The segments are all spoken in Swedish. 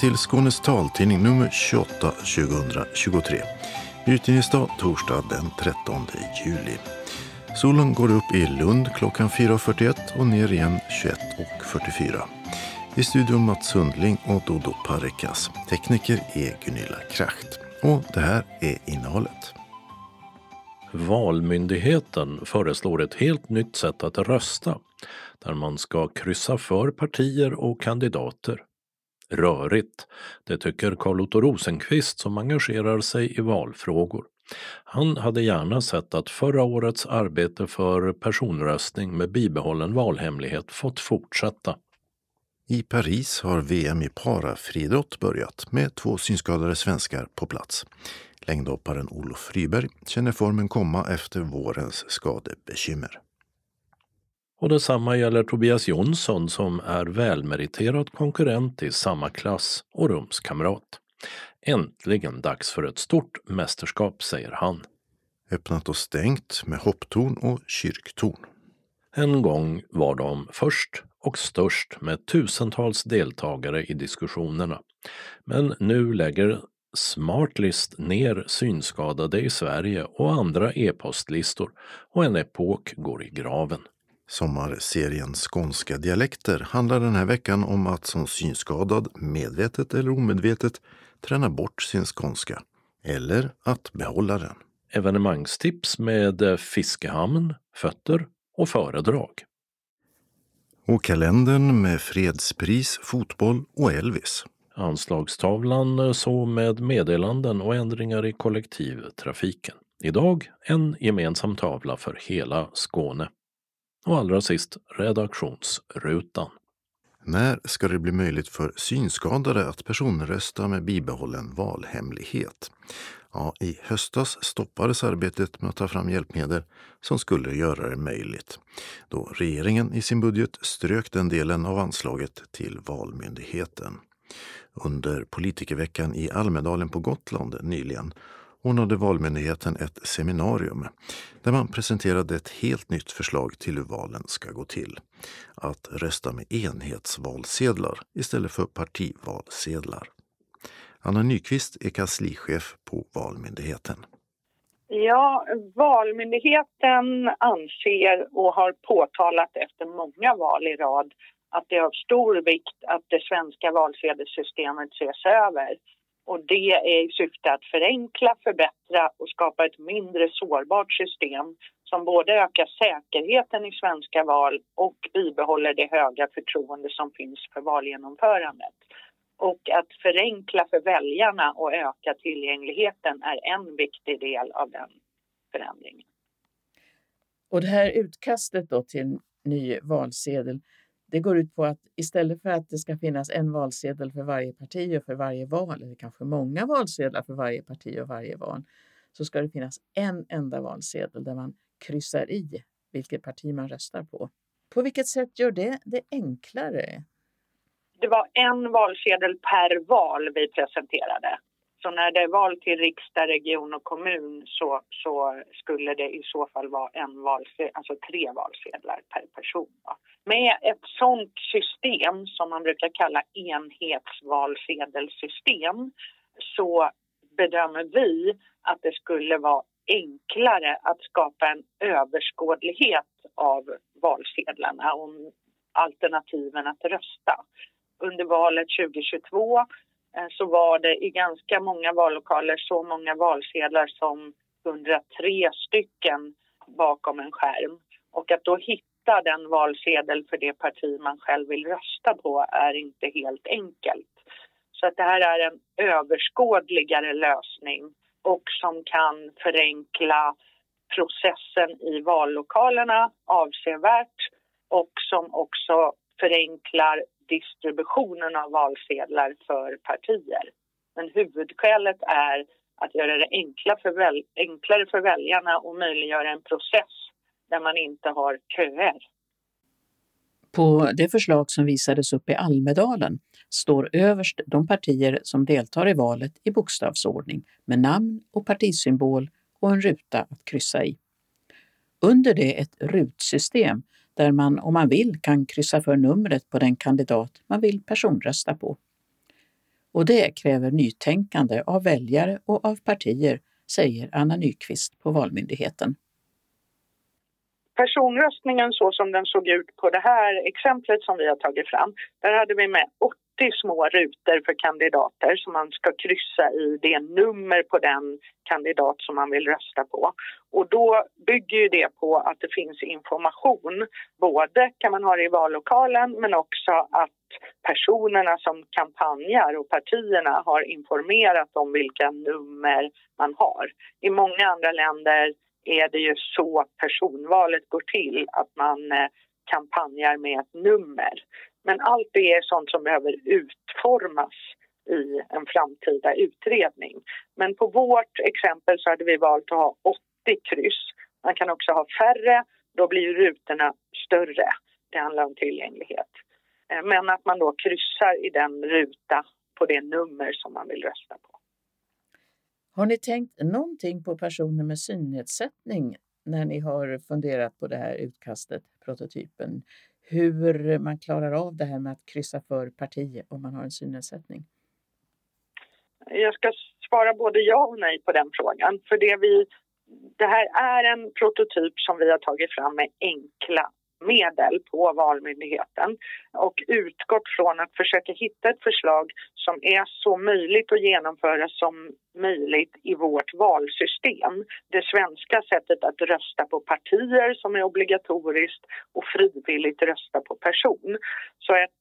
Till Skånes taltidning nummer 28 2023. Utgivningsdag torsdag den 13 juli. Solen går upp i Lund klockan 4.41 och ner igen 21.44. I studion Mats Sundling och Dodo Parikas. Tekniker är Gunilla Kracht. Och det här är innehållet. Valmyndigheten föreslår ett helt nytt sätt att rösta där man ska kryssa för partier och kandidater. Rörigt, det tycker Carl-Otto Rosenqvist som engagerar sig i valfrågor. Han hade gärna sett att förra årets arbete för personröstning med bibehållen valhemlighet fått fortsätta. I Paris har VM i parafriidrott börjat med två synskadade svenskar på plats. Längdhopparen Olof Friberg känner formen komma efter vårens skadebekymmer. Och detsamma gäller Tobias Jonsson som är välmeriterad konkurrent i samma klass och rumskamrat. Äntligen dags för ett stort mästerskap, säger han. Öppnat och stängt med hopptorn och kyrktorn. En gång var de först och störst med tusentals deltagare i diskussionerna. Men nu lägger Smartlist ner synskadade i Sverige och andra e-postlistor och en epok går i graven. Sommarserien Skånska dialekter handlar den här veckan om att som synskadad, medvetet eller omedvetet, träna bort sin skånska. Eller att behålla den. Evenemangstips med fiskehamn, fötter och föredrag. Och kalendern med fredspris, fotboll och Elvis. Anslagstavlan så med meddelanden och ändringar i kollektivtrafiken. Idag en gemensam tavla för hela Skåne. Och allra sist redaktionsrutan. När ska det bli möjligt för synskadade att personrösta med bibehållen valhemlighet? Ja, I höstas stoppades arbetet med att ta fram hjälpmedel som skulle göra det möjligt då regeringen i sin budget strök den delen av anslaget till Valmyndigheten. Under politikerveckan i Almedalen på Gotland nyligen ordnade Valmyndigheten ett seminarium där man presenterade ett helt nytt förslag till hur valen ska gå till. Att rösta med enhetsvalsedlar istället för partivalsedlar. Anna Nyqvist är kanslichef på Valmyndigheten. Ja, Valmyndigheten anser och har påtalat efter många val i rad att det är av stor vikt att det svenska valsedelssystemet ses över och det är i syfte att förenkla, förbättra och skapa ett mindre sårbart system som både ökar säkerheten i svenska val och bibehåller det höga förtroende som finns för valgenomförandet. Och att förenkla för väljarna och öka tillgängligheten är en viktig del av den förändringen. Och det här utkastet då till ny valsedel det går ut på att istället för att det ska finnas en valsedel för varje parti och för varje val, eller kanske många valsedlar för varje parti och varje val, så ska det finnas en enda valsedel där man kryssar i vilket parti man röstar på. På vilket sätt gör det det enklare? Det var en valsedel per val vi presenterade. Så när det är val till riksdag, region och kommun så, så skulle det i så fall vara en valsedel, alltså tre valsedlar per person. Med ett sånt system som man brukar kalla enhetsvalsedelssystem så bedömer vi att det skulle vara enklare att skapa en överskådlighet av valsedlarna och alternativen att rösta. Under valet 2022 Eh, så var det i ganska många vallokaler så många valsedlar som 103 stycken bakom en skärm. Och att då hitta den valsedel för det parti man själv vill rösta på är inte helt enkelt. Så att det här är en överskådligare lösning och som kan förenkla processen i vallokalerna avsevärt och som också förenklar distributionen av valsedlar för partier. Men huvudskälet är att göra det enkla för väl, enklare för väljarna och möjliggöra en process där man inte har köer. På det förslag som visades upp i Almedalen står överst de partier som deltar i valet i bokstavsordning med namn och partisymbol och en ruta att kryssa i. Under det ett rutsystem där man om man vill kan kryssa för numret på den kandidat man vill personrösta på. Och det kräver nytänkande av väljare och av partier, säger Anna Nyqvist på Valmyndigheten. Personröstningen så som den såg ut på det här exemplet som vi har tagit fram, där hade vi med 80 små rutor för kandidater som man ska kryssa i det nummer på den kandidat som man vill rösta på. Och då bygger ju det på att det finns information. Både kan man ha det i vallokalen men också att personerna som kampanjar och partierna har informerat om vilka nummer man har. I många andra länder är det ju så personvalet går till, att man eh, kampanjar med ett nummer. Men allt det är sånt som behöver utformas i en framtida utredning. Men på vårt exempel så hade vi valt att ha 80 kryss. Man kan också ha färre, då blir rutorna större. Det handlar om tillgänglighet. Eh, men att man då kryssar i den ruta på det nummer som man vill rösta på. Har ni tänkt någonting på personer med synnedsättning när ni har funderat på det här utkastet, prototypen? Hur man klarar av det här med att kryssa för parti om man har en synnedsättning? Jag ska svara både ja och nej på den frågan. För det, vi, det här är en prototyp som vi har tagit fram med enkla medel på Valmyndigheten och utgått från att försöka hitta ett förslag som är så möjligt att genomföra som möjligt i vårt valsystem. Det svenska sättet att rösta på partier som är obligatoriskt och frivilligt rösta på person. Så ett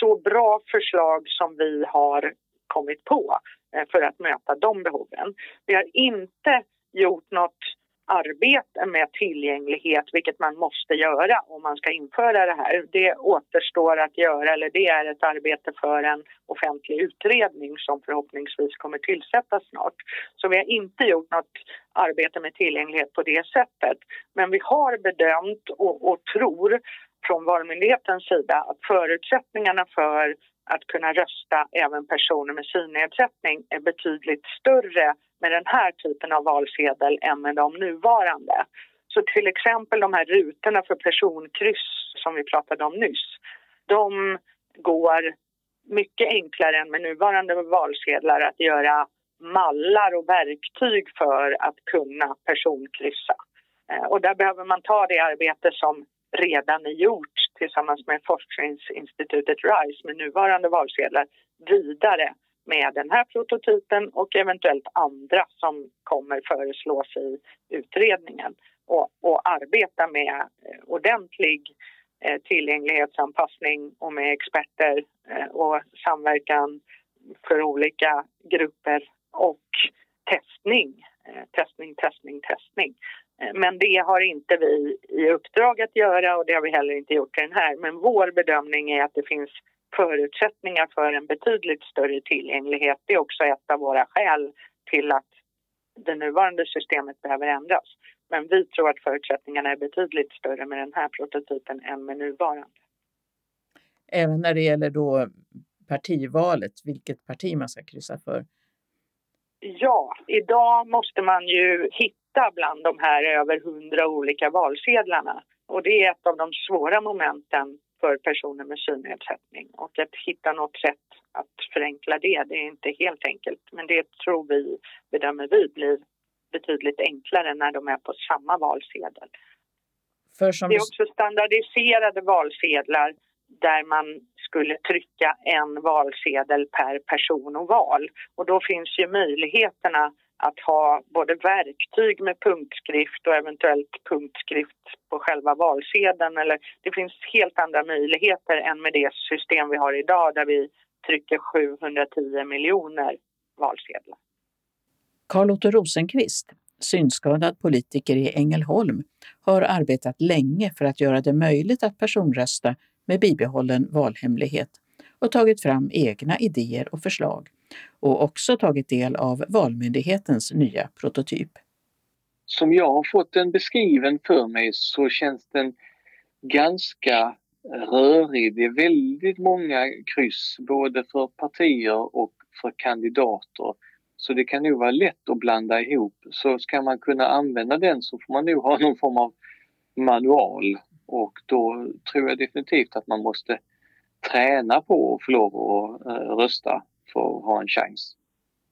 så bra förslag som vi har kommit på eh, för att möta de behoven. Vi har inte gjort något arbete med tillgänglighet, vilket man måste göra om man ska införa det här. Det återstår att göra, eller det är ett arbete för en offentlig utredning som förhoppningsvis kommer tillsättas snart. Så vi har inte gjort något arbete med tillgänglighet på det sättet. Men vi har bedömt och, och tror från Valmyndighetens sida att förutsättningarna för att kunna rösta även personer med synnedsättning är betydligt större med den här typen av valsedel än med de nuvarande. Så till exempel de här rutorna för personkryss som vi pratade om nyss, de går mycket enklare än med nuvarande valsedlar att göra mallar och verktyg för att kunna personkryssa. Eh, och där behöver man ta det arbete som redan är gjort tillsammans med forskningsinstitutet RISE med nuvarande valsedlar vidare med den här prototypen och eventuellt andra som kommer föreslås i utredningen och, och arbeta med eh, ordentlig eh, tillgänglighetsanpassning och med experter eh, och samverkan för olika grupper och testning, eh, testning, testning, testning. Men det har inte vi i uppdrag att göra och det har vi heller inte gjort i den här. Men vår bedömning är att det finns förutsättningar för en betydligt större tillgänglighet. Det är också ett av våra skäl till att det nuvarande systemet behöver ändras. Men vi tror att förutsättningarna är betydligt större med den här prototypen än med nuvarande. Även när det gäller då partivalet, vilket parti man ska kryssa för? Ja, idag måste man ju hitta bland de här över hundra olika valsedlarna. Och det är ett av de svåra momenten för personer med synnedsättning. Och att hitta något sätt att förenkla det, det är inte helt enkelt. Men det tror vi, bedömer vi, blir betydligt enklare när de är på samma valsedel. det är också standardiserade valsedlar där man skulle trycka en valsedel per person och val. Och då finns ju möjligheterna att ha både verktyg med punktskrift och eventuellt punktskrift på själva valsedeln. Eller, det finns helt andra möjligheter än med det system vi har idag där vi trycker 710 miljoner valsedlar. Carl-Otto Rosenqvist, synskadad politiker i Ängelholm, har arbetat länge för att göra det möjligt att personrösta med bibehållen valhemlighet och tagit fram egna idéer och förslag och också tagit del av Valmyndighetens nya prototyp. Som jag har fått den beskriven för mig så känns den ganska rörig. Det är väldigt många kryss både för partier och för kandidater. Så det kan nog vara lätt att blanda ihop. Så ska man kunna använda den så får man nog ha någon form av manual och då tror jag definitivt att man måste träna på att få lov att eh, rösta få ha en chans.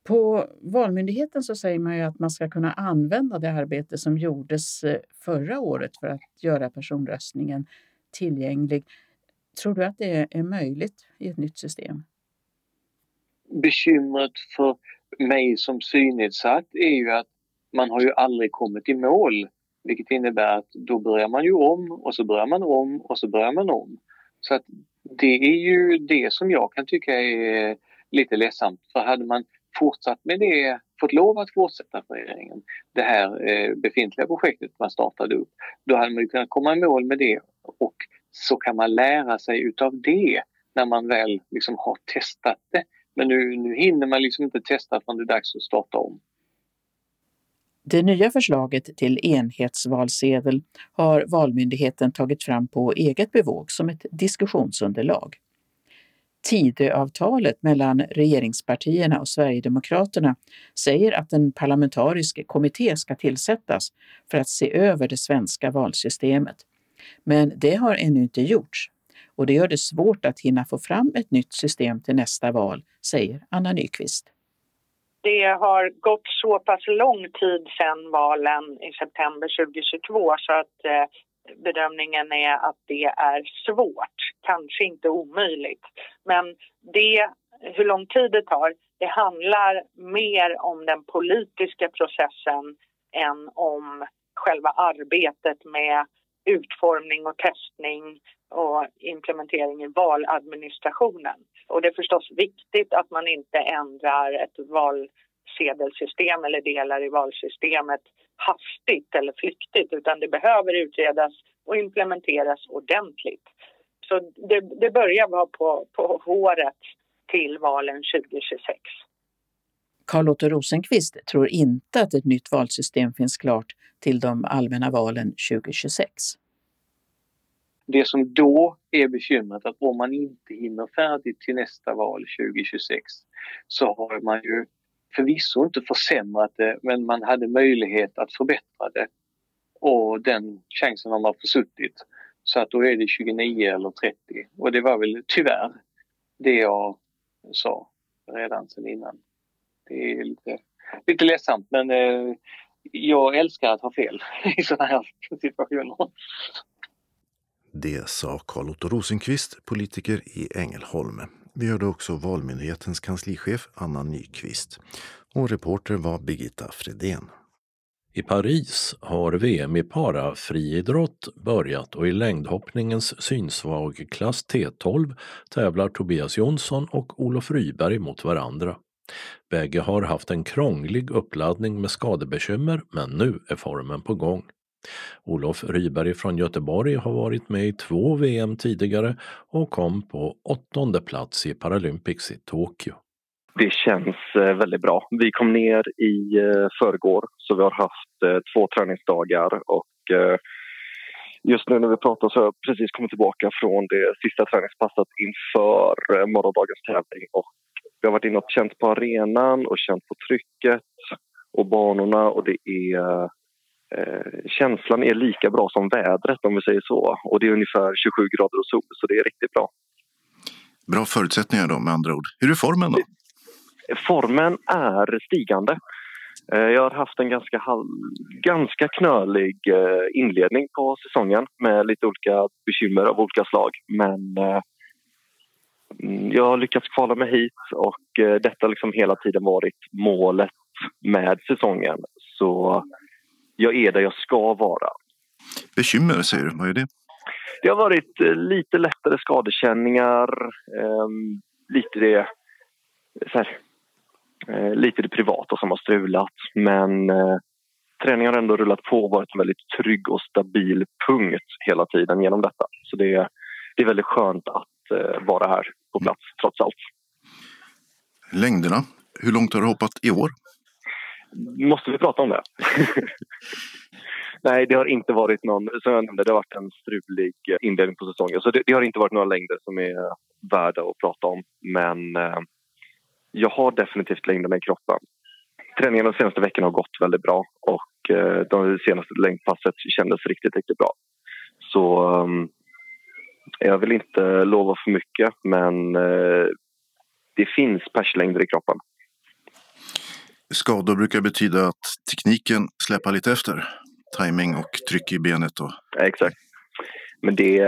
På Valmyndigheten så säger man ju att man ska kunna använda det arbete som gjordes eh, förra året för att göra personröstningen tillgänglig. Tror du att det är möjligt i ett nytt system? Bekymret för mig som synnedsatt är ju att man har ju aldrig kommit i mål. Vilket innebär att då börjar man ju om och så börjar man om och så börjar man om. Så att det är ju det som jag kan tycka är lite ledsamt. För hade man fortsatt med det, fått lov att fortsätta för regeringen, det här eh, befintliga projektet man startade upp, då hade man ju kunnat komma i mål med det och så kan man lära sig utav det när man väl liksom har testat det. Men nu, nu hinner man liksom inte testa förrän det är dags att starta om. Det nya förslaget till enhetsvalsedel har Valmyndigheten tagit fram på eget bevåg som ett diskussionsunderlag. Tidöavtalet mellan regeringspartierna och Sverigedemokraterna säger att en parlamentarisk kommitté ska tillsättas för att se över det svenska valsystemet. Men det har ännu inte gjorts och det gör det svårt att hinna få fram ett nytt system till nästa val, säger Anna Nyqvist. Det har gått så pass lång tid sedan valen i september 2022 så att eh, bedömningen är att det är svårt, kanske inte omöjligt. Men det, hur lång tid det tar, det handlar mer om den politiska processen än om själva arbetet med utformning och testning och implementering i valadministrationen. Och det är förstås viktigt att man inte ändrar ett val valsedelsystem eller delar i valsystemet hastigt eller flyktigt utan det behöver utredas och implementeras ordentligt. Så det, det börjar vara på, på håret till valen 2026. Carl-Otto Rosenqvist tror inte att ett nytt valsystem finns klart till de allmänna valen 2026. Det som då är bekymret att om man inte hinner färdigt till nästa val 2026 så har man ju förvisso inte försämrat det men man hade möjlighet att förbättra det. Och den chansen har man försuttit. Så att då är det 29 eller 30 och det var väl tyvärr det jag sa redan sen innan. Det är lite, lite ledsamt men eh, jag älskar att ha fel i sådana här situationer. Det sa Carl-Otto Rosenqvist, politiker i Ängelholm. Vi hörde också Valmyndighetens kanslichef Anna Nyqvist. Och reporter var Birgitta Fredén. I Paris har VM i parafriidrott börjat och i längdhoppningens synsvag klass T12 tävlar Tobias Jonsson och Olof Ryberg mot varandra. Bägge har haft en krånglig uppladdning med skadebekymmer men nu är formen på gång. Olof Ryberg från Göteborg har varit med i två VM tidigare och kom på åttonde plats i Paralympics i Tokyo. Det känns eh, väldigt bra. Vi kom ner i eh, förrgår så vi har haft eh, två träningsdagar och just nu när vi pratar så har jag precis kommit tillbaka från det sista träningspasset inför morgondagens tävling och vi har varit inne och känt på arenan och känt på trycket och banorna och det är Eh, känslan är lika bra som vädret om vi säger så. Och det är ungefär 27 grader och sol så det är riktigt bra. Bra förutsättningar då med andra ord. Hur är formen då? Formen är stigande. Eh, jag har haft en ganska, ganska knölig eh, inledning på säsongen med lite olika bekymmer av olika slag. Men mm, jag har lyckats kvala mig hit och detta har liksom hela tiden varit målet med säsongen. Så jag är där jag ska vara. Bekymmer säger du, vad är det? Det har varit eh, lite lättare skadekänningar, eh, lite det så här, eh, lite det privata som har strulat men eh, träningen har ändå rullat på och varit en väldigt trygg och stabil punkt hela tiden genom detta. Så det, det är väldigt skönt att eh, vara här på plats trots allt. Längderna, hur långt har du hoppat i år? Måste vi prata om det? Nej, det har inte varit någon, som jag nämnde, det har varit en strulig inledning på säsongen. Så det, det har inte varit några längder som är värda att prata om. Men eh, jag har definitivt längderna i kroppen. Träningen de senaste veckorna har gått väldigt bra och eh, det senaste längdpasset kändes riktigt, riktigt bra. Så um, jag vill inte lova för mycket men eh, det finns perslängder i kroppen. Skador brukar betyda att tekniken släpar lite efter. Timing och tryck i benet. Och... Exakt. Men det,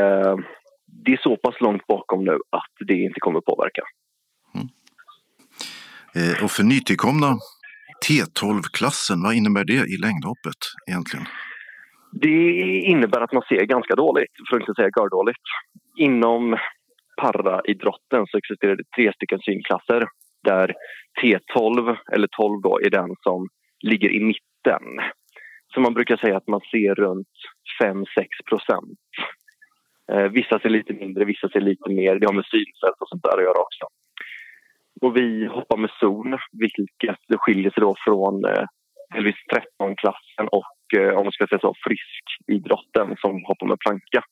det är så pass långt bakom nu att det inte kommer påverka. Mm. Eh, och för nytillkomna T12-klassen, vad innebär det i längdhoppet egentligen? Det innebär att man ser ganska dåligt, för att inte säga dåligt. Inom paraidrotten så existerar det tre stycken synklasser där T12, eller 12 då, är den som ligger i mitten. Så man brukar säga att man ser runt 5-6 procent. Eh, vissa ser lite mindre, vissa ser lite mer. Det har med synfält och sånt där att göra också. Och vi hoppar med zon, vilket skiljer sig då från eh, Elvis 13-klassen och eh, om man ska säga så, friskidrotten som hoppar med planka.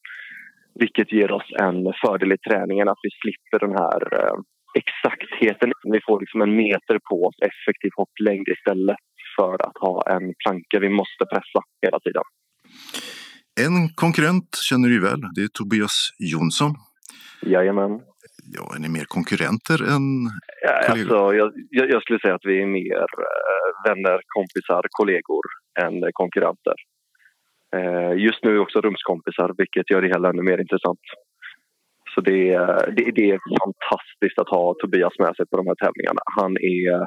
Vilket ger oss en fördel i träningen att vi slipper den här eh, exaktheten. Vi får liksom en meter på oss effektiv hopplängd istället för att ha en planka vi måste pressa hela tiden. En konkurrent känner du väl, det är Tobias Jonsson. Jajamän. Ja, är ni mer konkurrenter än ja, alltså, jag, jag, skulle säga att vi är mer äh, vänner, kompisar, kollegor än konkurrenter. Äh, just nu är vi också rumskompisar, vilket gör det hela ännu mer intressant. Så det, det, det, är fantastiskt att ha Tobias med sig på de här tävlingarna. Han är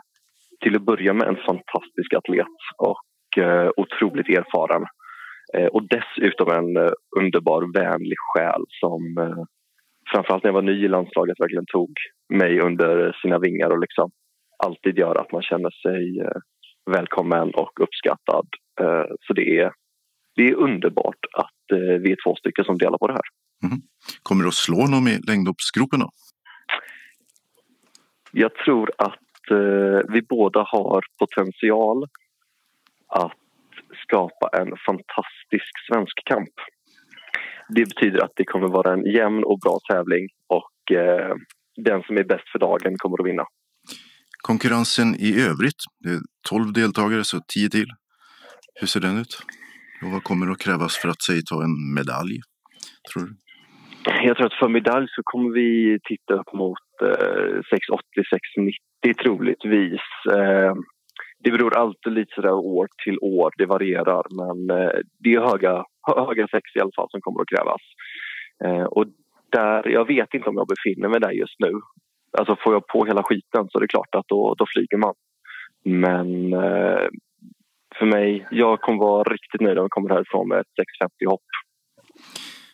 till att börja med en fantastisk atlet och eh, otroligt erfaren. Eh, och dessutom en eh, underbar, vänlig själ som eh, framförallt när jag var ny i landslaget verkligen tog mig under sina vingar och liksom alltid gör att man känner sig eh, välkommen och uppskattad. Eh, så det är, det är underbart att eh, vi är två stycken som delar på det här. Mm. Kommer du att slå någon i längdhoppsgropen då? Jag tror att vi båda har potential att skapa en fantastisk svensk kamp. Det betyder att det kommer vara en jämn och bra tävling och eh, den som är bäst för dagen kommer att vinna. Konkurrensen i övrigt, det är 12 deltagare så 10 till. Hur ser den ut? Och vad kommer att krävas för att säg ta en medalj? Tror du? Jag tror att för medalj så kommer vi titta upp mot eh, 680-690 troligtvis. Eh, det beror alltid lite sådär år till år, det varierar men eh, det är höga, höga sex i alla fall som kommer att krävas. Eh, och där, jag vet inte om jag befinner mig där just nu. Alltså får jag på hela skiten så är det klart att då, då flyger man. Men eh, för mig, jag kommer vara riktigt nöjd om jag kommer härifrån med ett 650 hopp.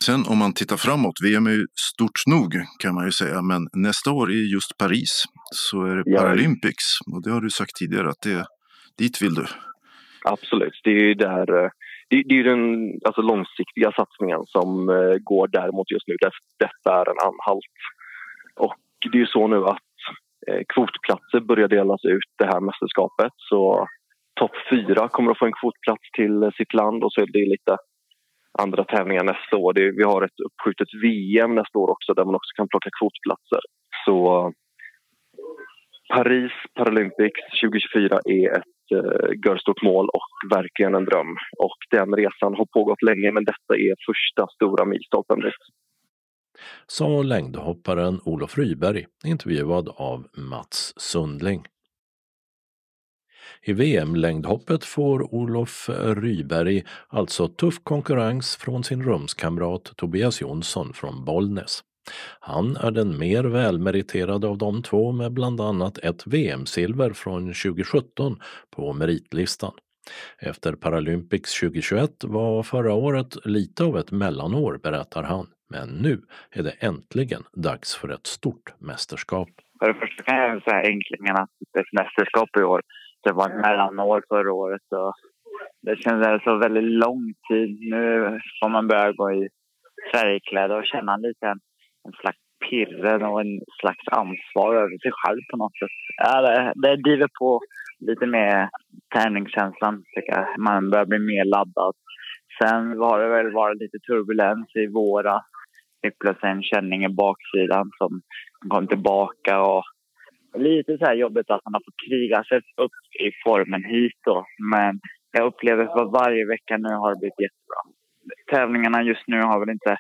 Sen om man tittar framåt, VM är ju stort nog kan man ju säga, men nästa år i just Paris så är det Paralympics och det har du sagt tidigare att det, dit vill du. Absolut, det är ju där eh, det, det är den alltså, långsiktiga satsningen som uh, går däremot just nu. Detta är en anhalt. Och det är ju så nu att uh, kvotplatser börjar delas ut det här mästerskapet. Så topp fyra kommer att få en kvotplats till sitt land och så är det lite andra tävlingar nästa år. Det, vi har ett uppskjutet VM nästa år också där man också kan plocka kvotplatser. Så Paris Paralympics 2024 är ett eh, görstort mål och verkligen en dröm. Och den resan har pågått länge men detta är första stora milstolpen dit. Sa längdhopparen Olof Ryberg, intervjuad av Mats Sundling. I VM-längdhoppet får Olof Ryberg alltså tuff konkurrens från sin rumskamrat Tobias Jonsson från Bollnäs. Han är den mer välmeriterade av de två med bland annat ett VM-silver från 2017 på meritlistan. Efter Paralympics 2021 var förra året lite av ett mellanår, berättar han. Men nu är det äntligen dags för ett stort mästerskap. För det första kan jag säga enklingen att det är ett mästerskap i år. Det var ett mellanår förra året och det känns så väldigt lång tid. Nu får man börja gå i färgkläder och känna lite en slags pirren och en slags ansvar över sig själv på något sätt. Ja, det, det driver på lite mer tävlingskänslan, tycker jag. Man börjar bli mer laddad. Sen har det väl varit lite turbulens i våra. Fick plötsligt en känning i baksidan som kom tillbaka och lite så här jobbigt att man har fått kriga sig upp i formen hit då. Men jag upplever att varje vecka nu har det blivit jättebra. Tävlingarna just nu har väl inte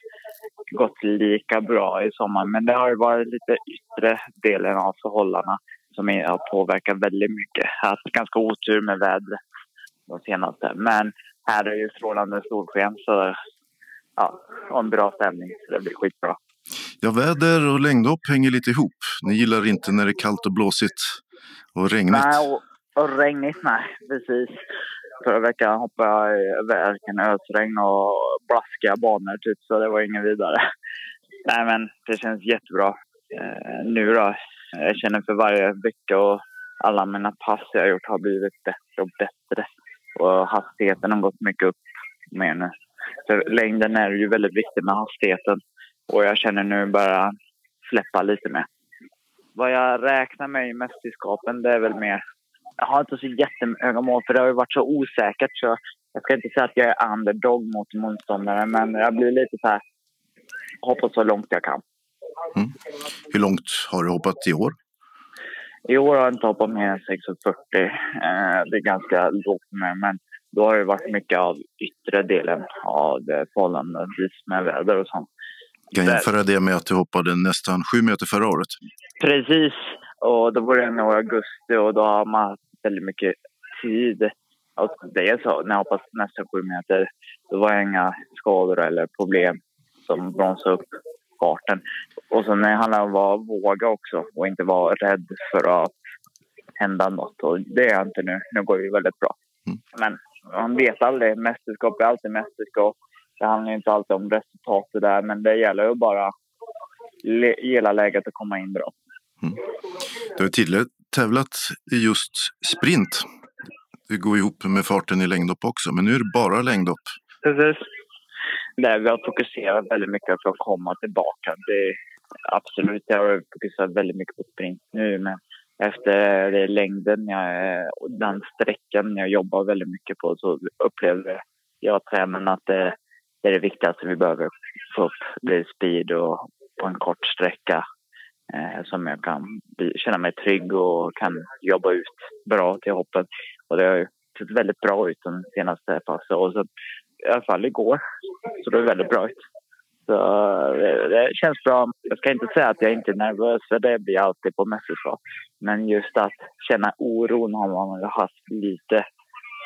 gått lika bra i sommar. Men det har varit lite yttre delen av förhållandena som har påverkat väldigt mycket. Jag har haft ganska otur med vädret de senaste. Men här är ju strålande solsken så ja, och en bra stämning. Så det blir skitbra. Ja, väder och längdhopp hänger lite ihop. Ni gillar inte när det är kallt och blåsigt och regnigt. Nej, och, och regnigt, nej. Precis. Förra veckan hoppade jag i verken ösregn och blaskiga banor typ, så det var ingen vidare. Nej, men det känns jättebra. Eh, nu då, jag känner för varje vecka och alla mina pass jag gjort har blivit bättre och bättre. Och hastigheten har gått mycket upp mer nu. För längden är ju väldigt viktig med hastigheten. Och jag känner nu bara släppa lite mer. Vad jag räknar med i mästerskapen det är väl mer... Jag har inte så jättehöga mål för det har varit så osäkert så jag ska inte säga att jag är underdog mot motståndare men jag blir lite så här... Hoppas så långt jag kan. Mm. Hur långt har du hoppat i år? I år har jag inte hoppat mer än 6,40. Eh, det är ganska lågt med, men då har det varit mycket av yttre delen av det förhållandevis med väder och sånt. Kan jämföra det med att du hoppade nästan sju meter förra året. Precis, och då var det nog i augusti och då har man haft väldigt mycket tid. Och det är så, när jag hoppade nästan sju meter, då var det inga skador eller problem som bromsade upp farten. Och sen när det handlar om att vara våga också och inte vara rädd för att hända något. Och det är jag inte nu. Nu går det väldigt bra. Mm. Men man vet aldrig. Mästerskap är alltid mästerskap. Det handlar inte alltid om resultatet där, men det gäller ju bara gilla läget att komma in bra. Mm. Du har tidigare tävlat i just sprint. Det går ihop med farten i längdhopp också, men nu är det bara längdhopp. Precis. Där vi har fokuserat väldigt mycket på att komma tillbaka. Det, absolut, jag har fokuserat väldigt mycket på sprint nu, men efter det längden jag, och den sträckan jag jobbar väldigt mycket på så upplever jag tränaren att det, det är det viktigaste vi behöver få upp. Det är speed och på en kort sträcka eh, som jag kan känna mig trygg och kan jobba ut bra till hoppet. Och det har ju sett väldigt bra ut de senaste passen. Och så, I alla fall igår så det är väldigt bra ut. Så det, det, känns bra. Jag ska inte säga att jag inte är nervös, för det blir jag alltid på mästerskap. Men just att känna oron har man haft lite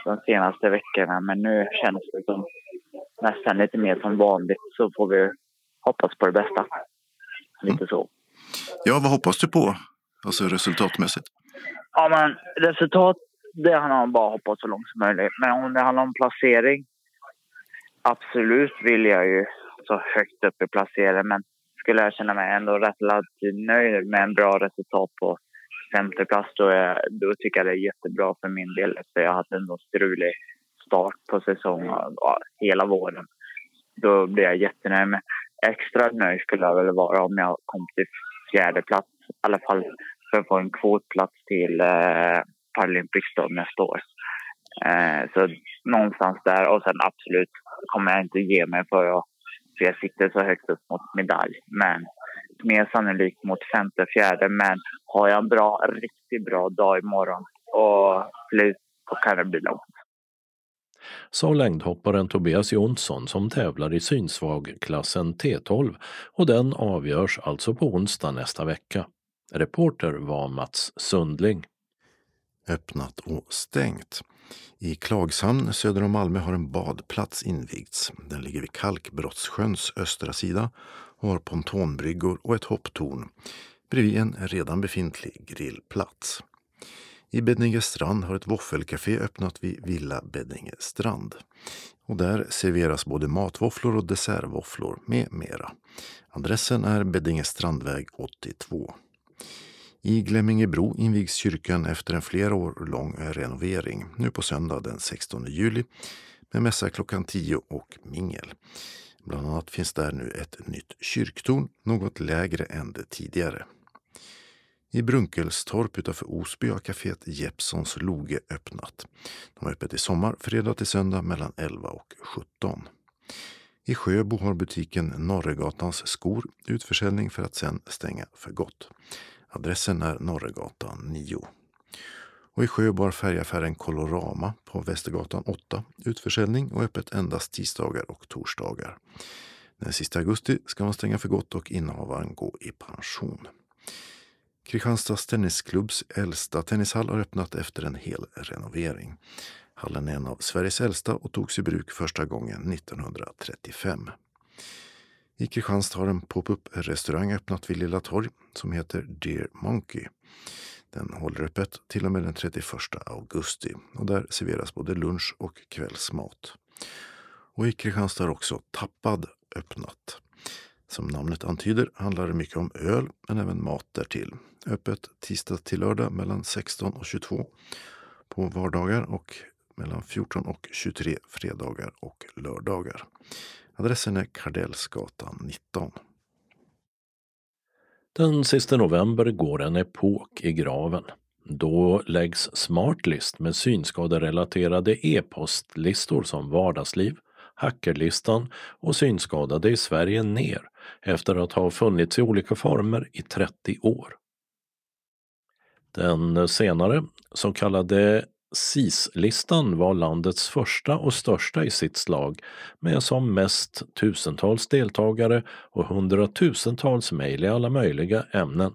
de senaste veckorna. Men nu känns det som nästan lite mer som vanligt. Så får vi hoppas på det bästa. Lite så. Ja, vad hoppas du på? Alltså resultatmässigt? Ja, men resultat, det handlar om bara att hoppa så långt som möjligt. Men om det handlar om placering, absolut vill jag ju så högt upp i placeringen. Men skulle jag känna mig ändå rätt nöjd med en bra resultat på femte plats då, är, då tycker jag det är jättebra för min del. För jag hade en strulig start på säsongen ja, hela våren. Då blir jag jättenöjd. Men extra nöjd skulle jag väl vara om jag kom till fjärde plats. I alla fall för att få en kvotplats till eh, Paralympics nästa år. Eh, så någonstans där. Och sen absolut kommer jag inte ge mig för jag, för jag sitter så högt upp mot medalj. Men mer sannolikt mot femte, fjärde. Men har jag en bra, riktigt bra dag imorgon och slut, då kan det bli långt. Sa längdhopparen Tobias Jonsson som tävlar i synsvagklassen T12 och den avgörs alltså på onsdag nästa vecka. Reporter var Mats Sundling. Öppnat och stängt. I Klagshamn söder om Malmö har en badplats invigts. Den ligger vid Kalkbrottssjöns östra sida och har pontonbryggor och ett hopptorn bredvid en redan befintlig grillplats. I Beddingestrand har ett våffelcafé öppnat vid Villa Beddingestrand. Och där serveras både matvåfflor och dessertvåfflor med mera. Adressen är Beddingestrandväg 82. I Glemmingebro invigs kyrkan efter en flera år lång renovering nu på söndag den 16 juli med mässa klockan 10 och mingel. Bland annat finns där nu ett nytt kyrktorn, något lägre än det tidigare. I Brunkelstorp utanför Osby har kaféet Jeppsons Loge öppnat. De har öppet i sommar, fredag till söndag mellan 11 och 17. I Sjöbo har butiken Norregatans skor utförsäljning för att sen stänga för gott. Adressen är Norregatan 9. Och i Sjöbo har färgaffären Colorama på Västergatan 8 utförsäljning och öppet endast tisdagar och torsdagar. Den sista augusti ska man stänga för gott och innehavaren gå i pension. Kristianstads Tennisklubbs äldsta tennishall har öppnat efter en hel renovering. Hallen är en av Sveriges äldsta och togs i bruk första gången 1935. I Kristianstad har en pop-up restaurang öppnat vid Lilla Torg som heter Dear Monkey. Den håller öppet till och med den 31 augusti och där serveras både lunch och kvällsmat. Och i Kristianstad har också Tappad öppnat. Som namnet antyder handlar det mycket om öl men även mat därtill. Öppet tisdag till lördag mellan 16 och 22 på vardagar och mellan 14 och 23 fredagar och lördagar. Adressen är Kardellsgatan 19. Den sista november går en epok i graven. Då läggs Smartlist med synskaderelaterade e-postlistor som Vardagsliv, Hackerlistan och Synskadade i Sverige ner efter att ha funnits i olika former i 30 år. Den senare, så kallade SIS-listan var landets första och största i sitt slag med som mest tusentals deltagare och hundratusentals mejl i alla möjliga ämnen.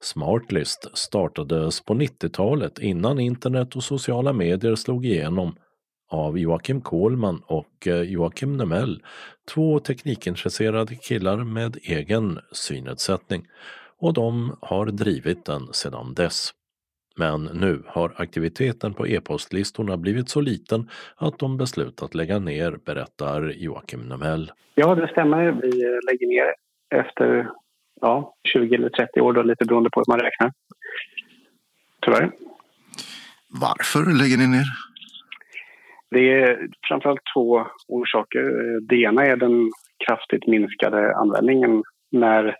Smartlist startades på 90-talet innan internet och sociala medier slog igenom av Joakim Kohlman och eh, Joakim Nemell, två teknikintresserade killar med egen synnedsättning och de har drivit den sedan dess. Men nu har aktiviteten på e-postlistorna blivit så liten att de beslutat lägga ner, berättar Joakim Nemell. Ja, det stämmer. Vi lägger ner efter ja, 20 eller 30 år, då, lite beroende på hur man räknar. Tyvärr. Varför lägger ni ner? Det är framförallt två orsaker. Det ena är den kraftigt minskade användningen när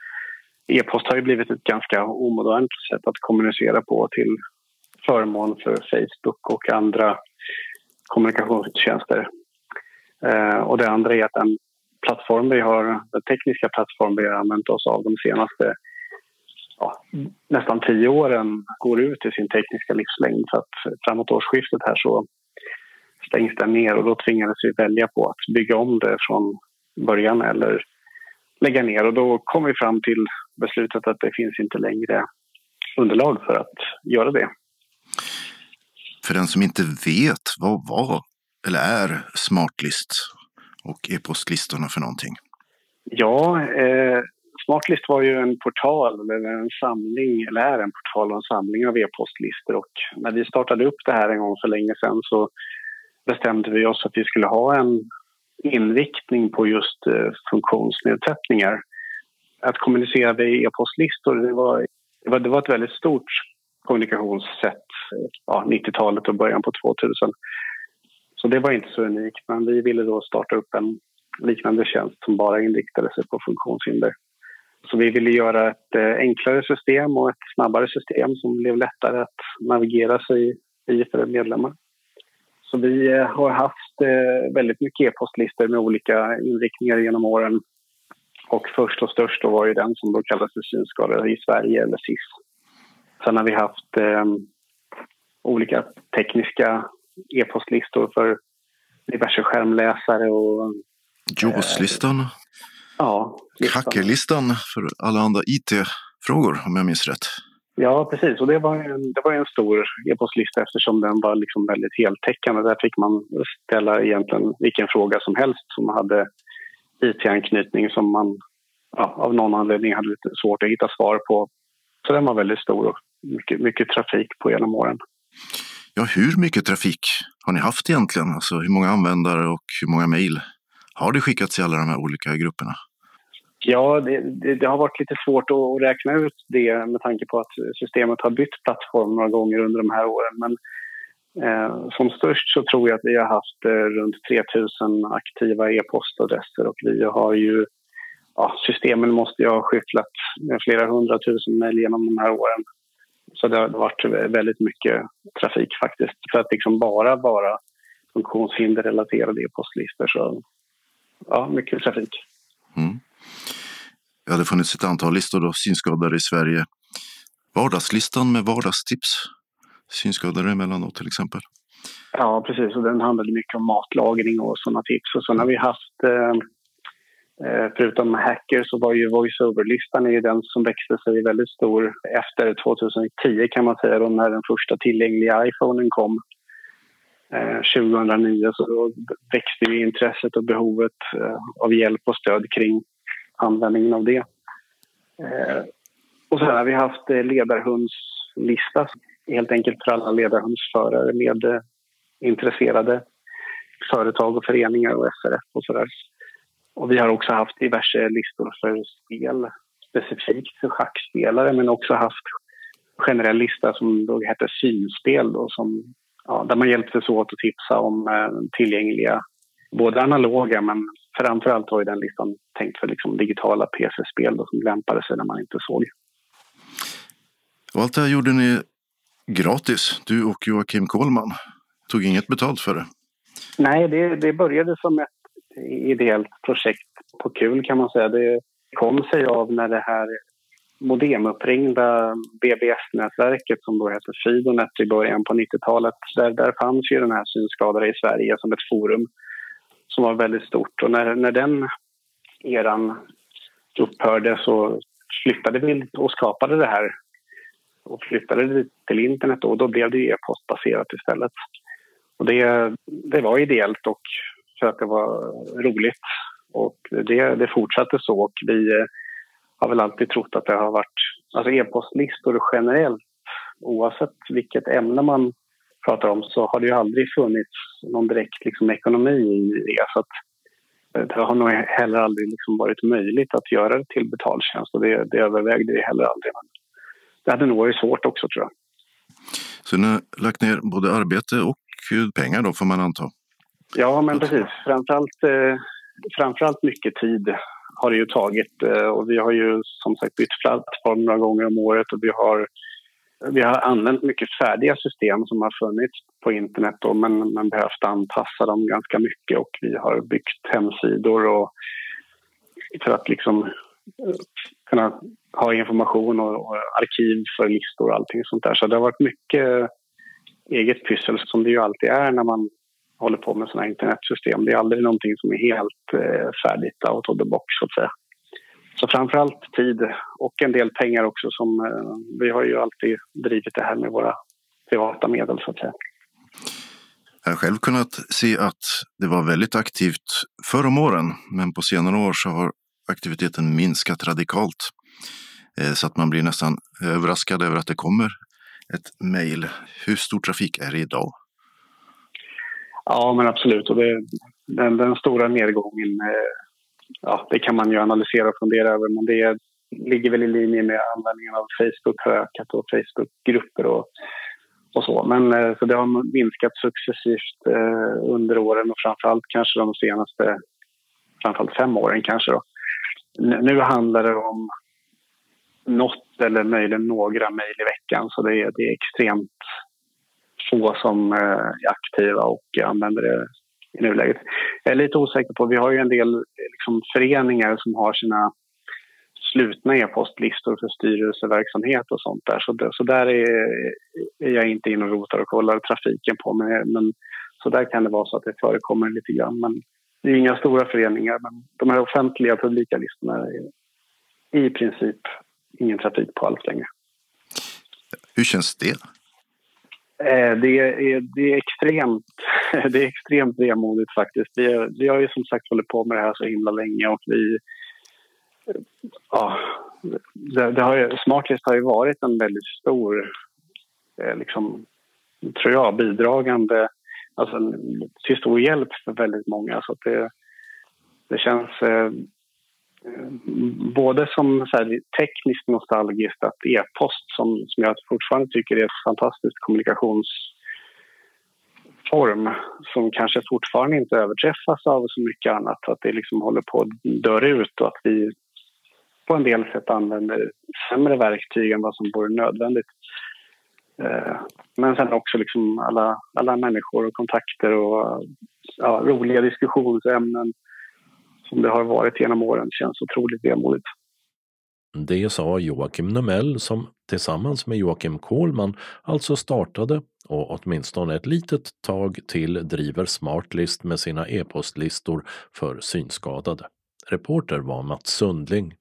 E-post har ju blivit ett ganska omodernt sätt att kommunicera på till förmån för Facebook och andra kommunikationstjänster. Eh, och det andra är att den plattform vi har, den tekniska plattform vi har använt oss av de senaste ja, nästan tio åren går ut i sin tekniska livslängd. Så att framåt årsskiftet här så stängs den ner och då tvingades vi välja på att bygga om det från början eller lägga ner. Och då kom vi fram till beslutet att det finns inte längre underlag för att göra det. För den som inte vet, vad var eller är Smartlist och e-postlistorna för någonting? Ja, eh, Smartlist var ju en portal, eller en samling, eller är en portal och en samling av e-postlistor. Och när vi startade upp det här en gång för länge sedan så bestämde vi oss att vi skulle ha en inriktning på just eh, funktionsnedsättningar. Att kommunicera via e-postlistor det var, det, var, det var ett väldigt stort kommunikationssätt ja, 90-talet och början på 2000. Så det var inte så unikt, men vi ville då starta upp en liknande tjänst som bara inriktade sig på funktionshinder. Så vi ville göra ett eh, enklare system och ett snabbare system som blev lättare att navigera sig i för medlemmar. Så vi eh, har haft eh, väldigt mycket e-postlistor med olika inriktningar genom åren. Och först och störst var ju den som då kallas för synskadade i Sverige, eller SIS. Sen har vi haft eh, olika tekniska e-postlistor för diverse skärmläsare och... JAWS-listan? Eh, ja. Hackerlistan för alla andra IT-frågor, om jag minns rätt. Ja, precis. Och det var en, det var en stor e-postlista eftersom den var liksom väldigt heltäckande. Där fick man ställa egentligen vilken fråga som helst som hade IT-anknytning som man ja, av någon anledning hade lite svårt att hitta svar på. Så den var väldigt stor och mycket, mycket trafik på genom åren. Ja, hur mycket trafik har ni haft egentligen? Alltså hur många användare och hur många mejl har det skickats i alla de här olika grupperna? Ja, det, det, det, har varit lite svårt att räkna ut det med tanke på att systemet har bytt plattform några gånger under de här åren. Men eh, som störst så tror jag att vi har haft eh, runt 3000 aktiva e-postadresser och vi har ju ja, systemen måste ju ha skyfflat med flera hundratusen mejl genom de här åren. Så det har varit väldigt mycket trafik faktiskt. För att liksom bara vara funktionshinderrelaterade e-postlistor så ja, mycket trafik. Det Ja, det funnits ett antal listor då, synskadade i Sverige. Vardagslistan med vardagstips. Synskadade emellanåt till exempel. Ja, precis. Och den handlade mycket om matlagning och sådana tips. Och sen har vi haft eh, eh förutom hackers så var ju voice-over-listan den som växte sig väldigt stor efter 2010 kan man säga då när den första tillgängliga iPhonen kom. Eh, 2009 så då växte ju intresset och behovet eh, av hjälp och stöd kring användningen av det. Eh, och så har vi haft eh, ledarhundslista helt enkelt för alla ledarhundsförare med eh, intresserade företag och föreningar och SRF och sådär. Och vi har också haft diverse listor för spel specifikt för schackspelare men också haft generell lista som då heter synspel då, som, ja, där man hjälptes åt att tipsa om eh, tillgängliga både analoga men framförallt var ju den listan tänkt för liksom digitala PC-spel som lämpade sig när man inte såg. Och allt det här gjorde ni gratis, du och Joakim Kohlman. Tog inget betalt för det? Nej, det, det började som ett ideellt projekt på kul kan man säga. Det kom sig av när det här modemuppringda BBS-nätverket som då hette Fidonet i början på 90-talet. Där, där fanns ju den här synskadade i Sverige som ett forum som var väldigt stort. Och när, när den eran upphörde så flyttade vi och skapade det här och flyttade det till internet och då blev det e-postbaserat istället. Och det, det var ideellt och försöka vara roligt. Och det, det fortsatte så och vi eh, har väl alltid trott att det har varit, alltså e-postlistor generellt, oavsett vilket ämne man pratar om så har det ju aldrig funnits någon direkt liksom, ekonomi i det. Så att, eh, det har nog heller aldrig liksom varit möjligt att göra det till betaltjänst och det, det övervägde vi heller aldrig. Men det hade nog varit svårt också tror jag. Så ni har lagt ner både arbete och pengar då får man anta? Ja, men precis. Framförallt, eh, framförallt mycket tid har det ju tagit. Eh, och vi har ju som sagt bytt plattform några gånger om året och vi har, vi har använt mycket färdiga system som har funnits på internet då, men, men behövt anpassa dem ganska mycket och vi har byggt hemsidor och för att liksom eh, kunna ha information och, och arkiv för listor och allting sånt där. Så det har varit mycket eget pyssel som det ju alltid är när man håller på med sådana internetsystem. Det är aldrig någonting som är helt eh, färdigt out of the box så att säga. Så framförallt tid och en del pengar också som eh, vi har ju alltid drivit det här med våra privata medel så att säga. Jag har själv kunnat se att det var väldigt aktivt förr om åren, men på senare år så har aktiviteten minskat radikalt. Eh, så att man blir nästan överraskad över att det kommer ett mejl. Hur stor trafik är det idag? Ja, men absolut. Och det, den, den stora nedgången, eh, ja, det kan man ju analysera och fundera över. Men det ligger väl i linje med användningen av Facebook har ökat och Facebookgrupper och, och så. Men eh, så det har minskat successivt eh, under åren och framförallt kanske de senaste framförallt fem åren kanske. Då. Nu handlar det om något eller möjligen några mejl i veckan så det är, det är extremt få som eh, är aktiva och använder det i nuläget. Jag är lite osäker på, vi har ju en del liksom, föreningar som har sina slutna e-postlistor för styrelseverksamhet och sånt där. Så, så där är, är jag inte inne och rotar och kollar trafiken på. Men, men så där kan det vara så att det förekommer lite grann. Men det är inga stora föreningar. Men de här offentliga publika listorna är i princip ingen trafik på alls längre. Hur känns det? Eh, det är, det är extremt, det är extremt vemodigt faktiskt. Vi, vi har ju som sagt hållit på med det här så himla länge och vi... Ja, det, det har ju, Smartlist har ju varit en väldigt stor, eh, liksom, tror jag, bidragande, alltså till stor hjälp för väldigt många. Så det, det känns eh, både som så här, tekniskt nostalgiskt att e-post som, som jag fortfarande tycker är ett fantastiskt kommunikationsform som kanske fortfarande inte överträffas av så mycket annat. Att det liksom håller på att dö ut och att vi på en del sätt använder sämre verktyg än vad som vore nödvändigt. Eh, men sen också liksom alla, alla människor och kontakter och ja, roliga diskussionsämnen som det har varit genom åren känns otroligt vemodigt. Det sa Joakim Numell som tillsammans med Joakim Kohlman alltså startade och åtminstone ett litet tag till driver Smartlist med sina e-postlistor för synskadade. Reporter var Mats Sundling.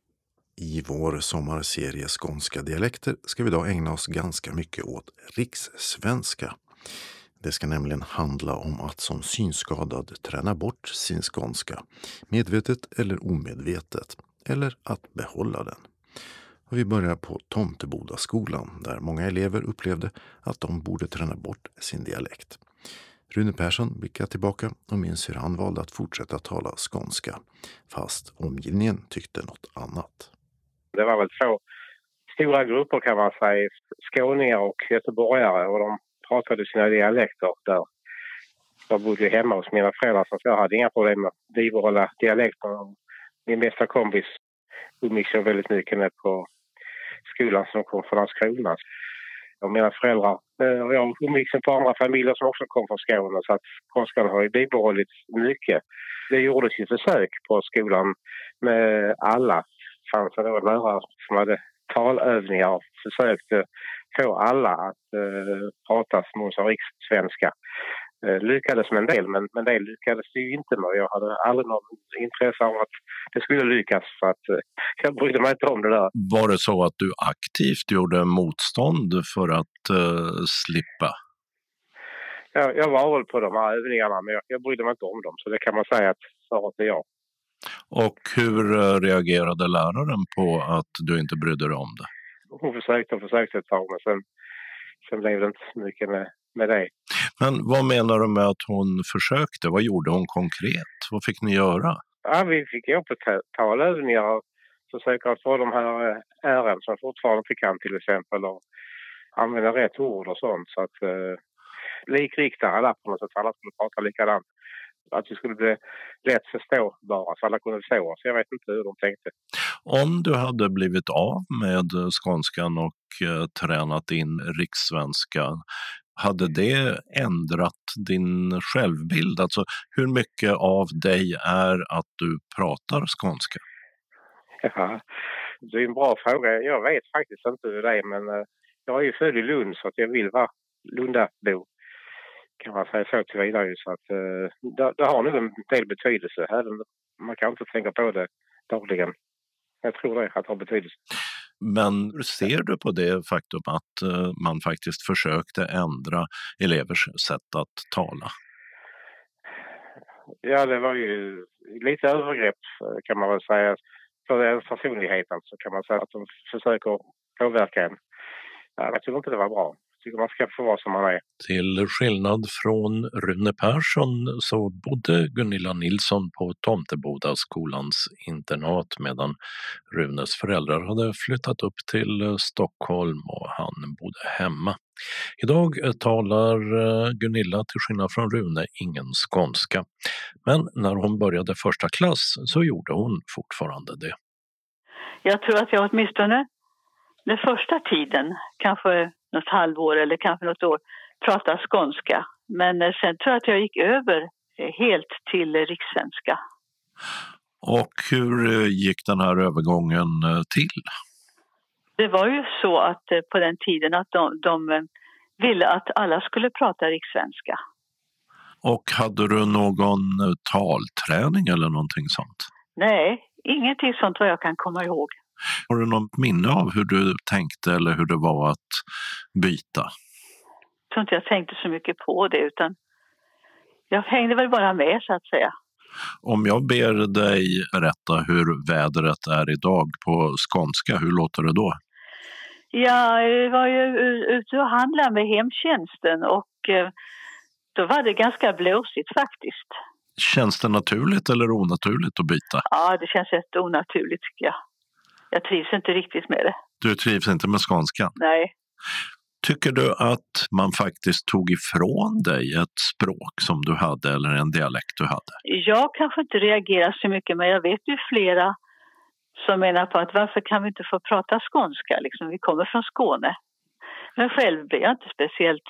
I vår sommarserie Skånska dialekter ska vi idag ägna oss ganska mycket åt rikssvenska. Det ska nämligen handla om att som synskadad träna bort sin skånska, medvetet eller omedvetet, eller att behålla den. Och vi börjar på Tomtebodaskolan där många elever upplevde att de borde träna bort sin dialekt. Rune Persson blickar tillbaka och minns hur han valde att fortsätta tala skånska, fast omgivningen tyckte något annat. Det var väl två stora grupper kan man säga, skåningar och göteborgare och de pratade sina dialekter där. Jag bodde hemma hos mina föräldrar så jag hade inga problem med att bibehålla dialekterna. Min bästa kompis umgicks jag väldigt mycket med på skolan som kom från Landskrona. Och mina föräldrar eh, och jag umgicks med på andra familjer som också kom från Skåne så att skånskan har ju bibehållits mycket. Det gjordes ju försök på skolan med alla. Det fanns en lärare som hade talövningar och försökte få alla att eh, prata som hon sa rikssvenska. Eh, lyckades med en del, men, men det lyckades ju inte med. Jag hade aldrig något intresse av att det skulle lyckas för att eh, jag brydde mig inte om det där. Var det så att du aktivt gjorde motstånd för att uh, slippa? Jag, jag var väl på de här övningarna, men jag, jag brydde mig inte om dem. Så det kan man säga att svaret är ja. Och hur reagerade läraren på att du inte brydde dig om det? Hon försökte och försökte ett tag, men sen, sen blev det inte så mycket med, med det. Men vad menar du med att hon försökte? Vad gjorde hon konkret? Vad fick ni göra? Ja, vi fick gå på talövningar och försöka få de här ären som fortfarande inte kan till exempel och använda rätt ord och sånt. Så att eh, likrikta alla på något sätt, alla skulle prata likadant. Att det skulle bli lätt förståbara så alla kunde förstå oss. Jag vet inte hur de tänkte. Om du hade blivit av med skånskan och eh, tränat in rikssvenska, hade det ändrat din självbild? Alltså hur mycket av dig är att du pratar skånska? Ja, det är en bra fråga. Jag vet faktiskt inte hur det är men eh, jag är ju född i Lund så att jag vill vara Lundabo kan man säga så tillvidare. Så att eh, det, det har nog en del betydelse. Även, man kan inte tänka på det dagligen. Jag tror det, att det har betydelse. Men hur ser du på det faktum att uh, man faktiskt försökte ändra elevers sätt att tala? Ja, det var ju lite övergrepp kan man väl säga. För personligheten så kan man säga att de försöker påverka en. Ja, jag tycker inte det var bra tycker man ska få vara som man är. Till skillnad från Rune Persson så bodde Gunilla Nilsson på Tomtebodaskolans internat medan Runes föräldrar hade flyttat upp till Stockholm och han bodde hemma. Idag talar eh, Gunilla till skillnad från Rune ingen skånska. Men när hon började första klass så gjorde hon fortfarande det. Jag tror att jag åtminstone den första tiden, kanske något halvår eller kanske något år, prata skånska. Men eh, sen tror jag att jag gick över eh, helt till rikssvenska. Och hur eh, gick den här övergången till? Det var ju så att på den tiden att de, de ville att alla skulle prata rikssvenska. Och hade du någon talträning eller någonting sånt? Nej, ingenting sånt vad jag kan komma ihåg. Har du något minne av hur du tänkte eller hur det var att byta? Jag tror inte jag tänkte så mycket på det utan jag hängde väl bara med så att säga. Om jag ber dig berätta hur vädret är idag på skånska, hur låter det då? Ja, jag var ju ute och handlade med hemtjänsten och eh, då var det ganska blåsigt faktiskt. Känns det naturligt eller onaturligt att byta? Ja, det känns rätt onaturligt tycker jag jag trivs inte riktigt med det. Du trivs inte med skånskan? Nej. Tycker du att man faktiskt tog ifrån dig ett språk som du hade eller en dialekt du hade? Jag kanske inte reagerar så mycket men jag vet ju flera som menar på att varför kan vi inte få prata skånska? Liksom, vi kommer från Skåne. Men själv blir jag inte speciellt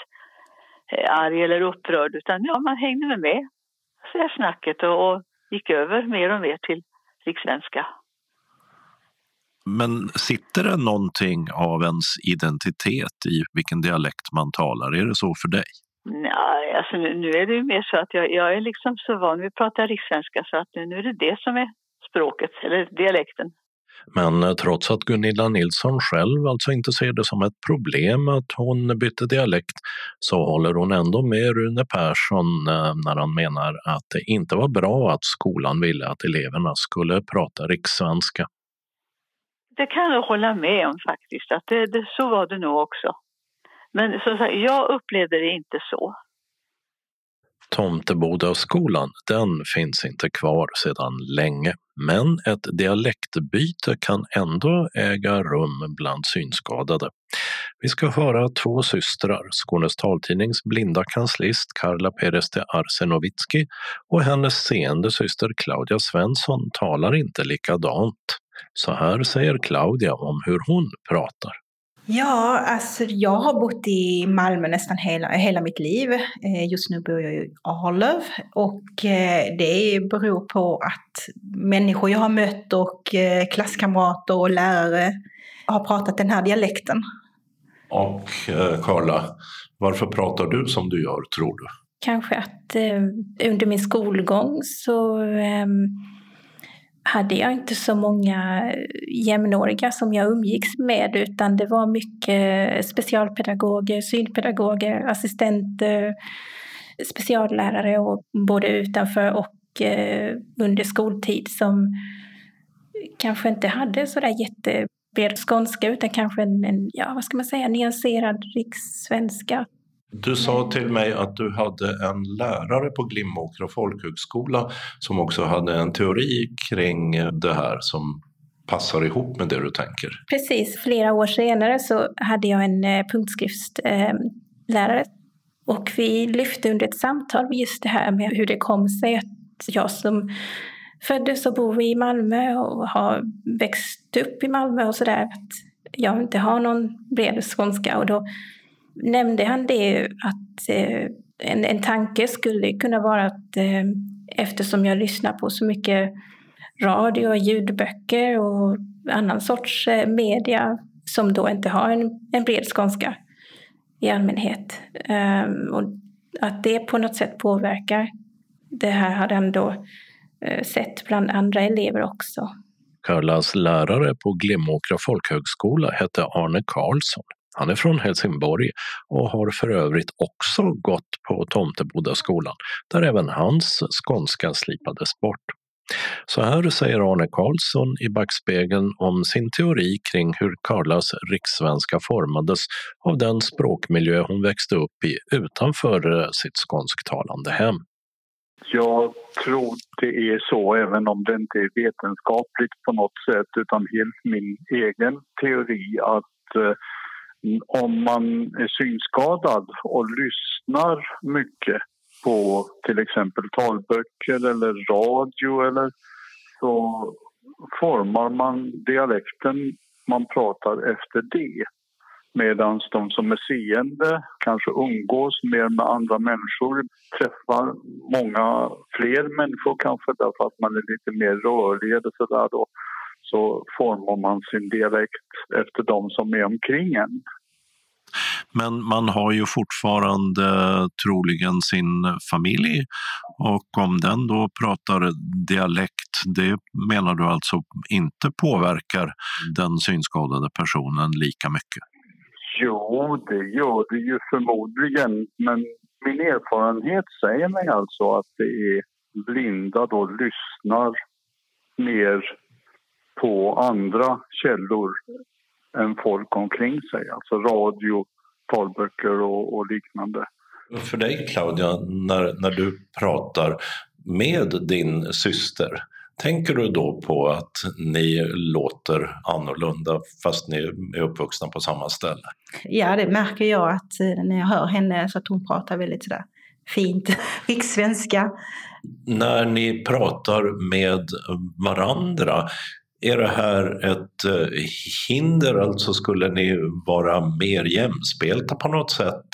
eh, arg eller upprörd utan ja, man hängde med med så snacket och, och gick över mer och mer till rikssvenska. Men sitter det någonting av ens identitet i vilken dialekt man talar? Är det så för dig? Nej, alltså nu, nu är det ju mer så att jag, jag är liksom så van vid att prata rikssvenska så att nu, nu är det det som är språket eller dialekten. Men eh, trots att Gunilla Nilsson själv alltså inte ser det som ett problem att hon bytte dialekt så håller hon ändå med Rune Persson eh, när han menar att det inte var bra att skolan ville att eleverna skulle prata rikssvenska. Det kan jag hålla med om faktiskt, att det, det, så var det nog också. Men som sagt, jag upplevde det inte så. Tomtebodaskolan, den finns inte kvar sedan länge. Men ett dialektbyte kan ändå äga rum bland synskadade. Vi ska höra två systrar, Skånes taltidnings blinda kanslist Karla Perez de Arsenovitski och hennes seende syster Claudia Svensson talar inte likadant. Så här säger Claudia om hur hon pratar. Ja, alltså jag har bott i Malmö nästan hela, hela mitt liv. Eh, just nu bor jag i Arlöv och eh, det beror på att människor jag har mött och eh, klasskamrater och lärare har pratat den här dialekten. Och Karla, varför pratar du som du gör tror du? Kanske att under min skolgång så ehm, hade jag inte så många eh, jämnåriga som jag umgicks med utan det var mycket specialpedagoger, synpedagoger, assistenter, speciallärare och både utanför och eh, under skoltid som kanske inte hade så där jättebred skånska utan kanske en, en, ja vad ska man säga, nyanserad rikssvenska. Du sa till mig att du hade en lärare på Glimåkra folkhögskola som också hade en teori kring det här som passar ihop med det du tänker. Precis, flera år senare så hade jag en eh, punktskriftslärare eh, och vi lyfte under ett samtal just det här med hur det kom sig att jag som föddes och bor i Malmö och har växt upp i Malmö och sådär, att jag inte har någon bred skånska. Och då nämnde han det att eh, en, en tanke skulle kunna vara att eh, eftersom jag lyssnar på så mycket radio och ljudböcker och annan sorts eh, media som då inte har en, en bred skånska i allmänhet. Ehm, och att det på något sätt påverkar. Det här hade han då sett bland andra elever också. Karlas lärare på Glimåkra folkhögskola hette Arne Karlsson. Han är från Helsingborg och har för övrigt också gått på Tomtebodaskolan där även hans skånska slipades bort. Så här säger Arne Karlsson i backspegeln om sin teori kring hur Karlas rikssvenska formades av den språkmiljö hon växte upp i utanför sitt skånsktalande hem. Jag tror det är så, även om det inte är vetenskapligt på något sätt utan helt min egen teori att eh, om man är synskadad och lyssnar mycket på till exempel talböcker eller radio eller så formar man dialekten man pratar efter det. Medan de som är seende kanske umgås mer med andra människor, träffar många fler människor kanske därför att man är lite mer rörlig eller sådär då så formar man sin dialekt efter de som är omkring en. Men man har ju fortfarande troligen sin familj och om den då pratar dialekt, det menar du alltså inte påverkar den synskadade personen lika mycket? Jo, det gör det ju förmodligen, men min erfarenhet säger mig alltså att det är blinda då lyssnar mer på andra källor än folk omkring sig. Alltså radio, talböcker och, och liknande. För dig Claudia, när, när du pratar med din syster, tänker du då på att ni låter annorlunda fast ni är uppvuxna på samma ställe? Ja, det märker jag att eh, när jag hör henne så att hon pratar väldigt sådär fint rikssvenska. När ni pratar med varandra, är det här ett eh, hinder, alltså skulle ni vara mer jämspelta på något sätt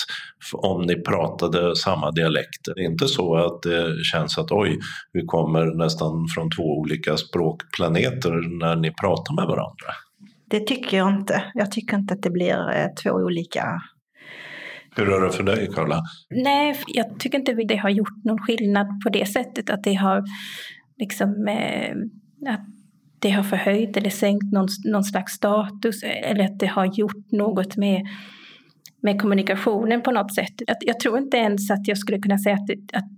om ni pratade samma dialekter? Det är inte så att det känns att oj, vi kommer nästan från två olika språkplaneter när ni pratar med varandra? Det tycker jag inte. Jag tycker inte att det blir eh, två olika hur är det för dig, Karla? Nej, jag tycker inte det har gjort någon skillnad på det sättet att det har liksom eh, att det har förhöjt eller sänkt någon, någon slags status eller att det har gjort något med, med kommunikationen på något sätt. Att, jag tror inte ens att jag skulle kunna säga att, att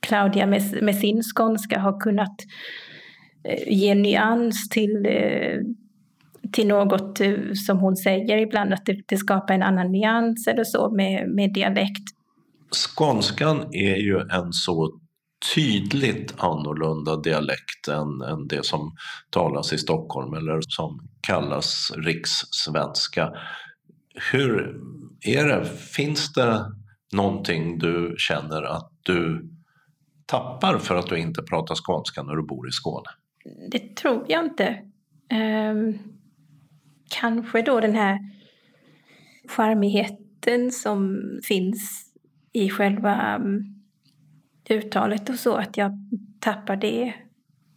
Claudia med, med sin skånska har kunnat eh, ge nyans till, eh, till något eh, som hon säger ibland, att det, det skapar en annan nyans eller så med, med dialekt. Skånskan är ju en så tydligt annorlunda dialekt än, än det som talas i Stockholm eller som kallas rikssvenska. Hur är det? Finns det någonting du känner att du tappar för att du inte pratar skånska när du bor i Skåne? Det tror jag inte. Um, kanske då den här charmigheten som finns i själva um, uttalet och så, att jag tappar det.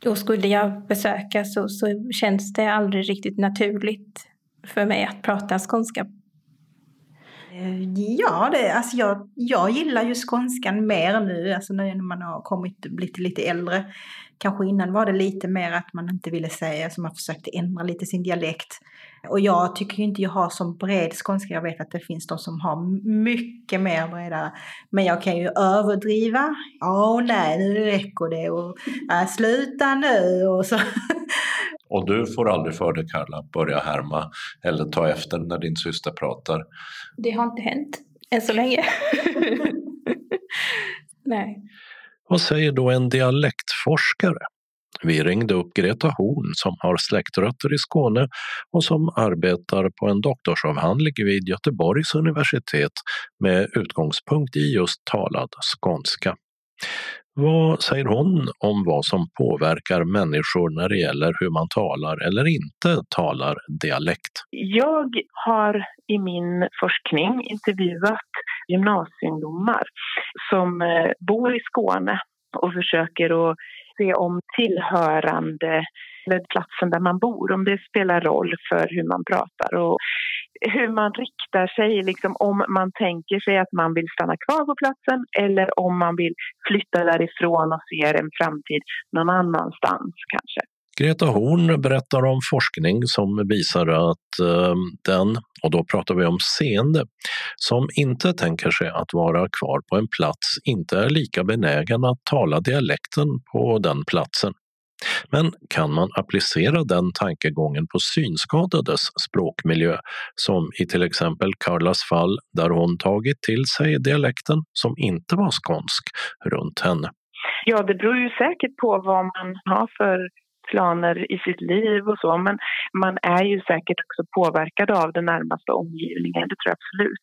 Och skulle jag besöka så, så känns det aldrig riktigt naturligt för mig att prata skånska. Eh, ja, det, alltså jag, jag gillar ju skånskan mer nu, alltså nu när man har kommit blivit lite äldre. Kanske innan var det lite mer att man inte ville säga, så man försökte ändra lite sin dialekt. Och jag tycker ju inte jag har så bred skånska. Jag vet att det finns de som har mycket mer bredare. Men jag kan ju överdriva. Åh nej, nu räcker det. Och äh, sluta nu. Och så. Och du får aldrig för dig, Karla, börja härma eller ta efter när din syster pratar? Det har inte hänt än så länge. nej. Vad säger då en dialektforskare? Vi ringde upp Greta Horn som har släktrötter i Skåne och som arbetar på en doktorsavhandling vid Göteborgs universitet med utgångspunkt i just talad skånska. Vad säger hon om vad som påverkar människor när det gäller hur man talar eller inte talar dialekt? Jag har i min forskning intervjuat gymnasieungdomar som eh, bor i Skåne och försöker att se om tillhörande eller platsen där man bor, om det spelar roll för hur man pratar och hur man riktar sig, liksom om man tänker sig att man vill stanna kvar på platsen eller om man vill flytta därifrån och ser en framtid någon annanstans kanske. Greta Horn berättar om forskning som visar att eh, den, och då pratar vi om seende, som inte tänker sig att vara kvar på en plats inte är lika benägen att tala dialekten på den platsen. Men kan man applicera den tankegången på synskadades språkmiljö som i till exempel Carlas fall där hon tagit till sig dialekten som inte var skånsk runt henne? Ja, det beror ju säkert på vad man har för planer i sitt liv och så. Men man är ju säkert också påverkad av den närmaste omgivningen, det tror jag absolut.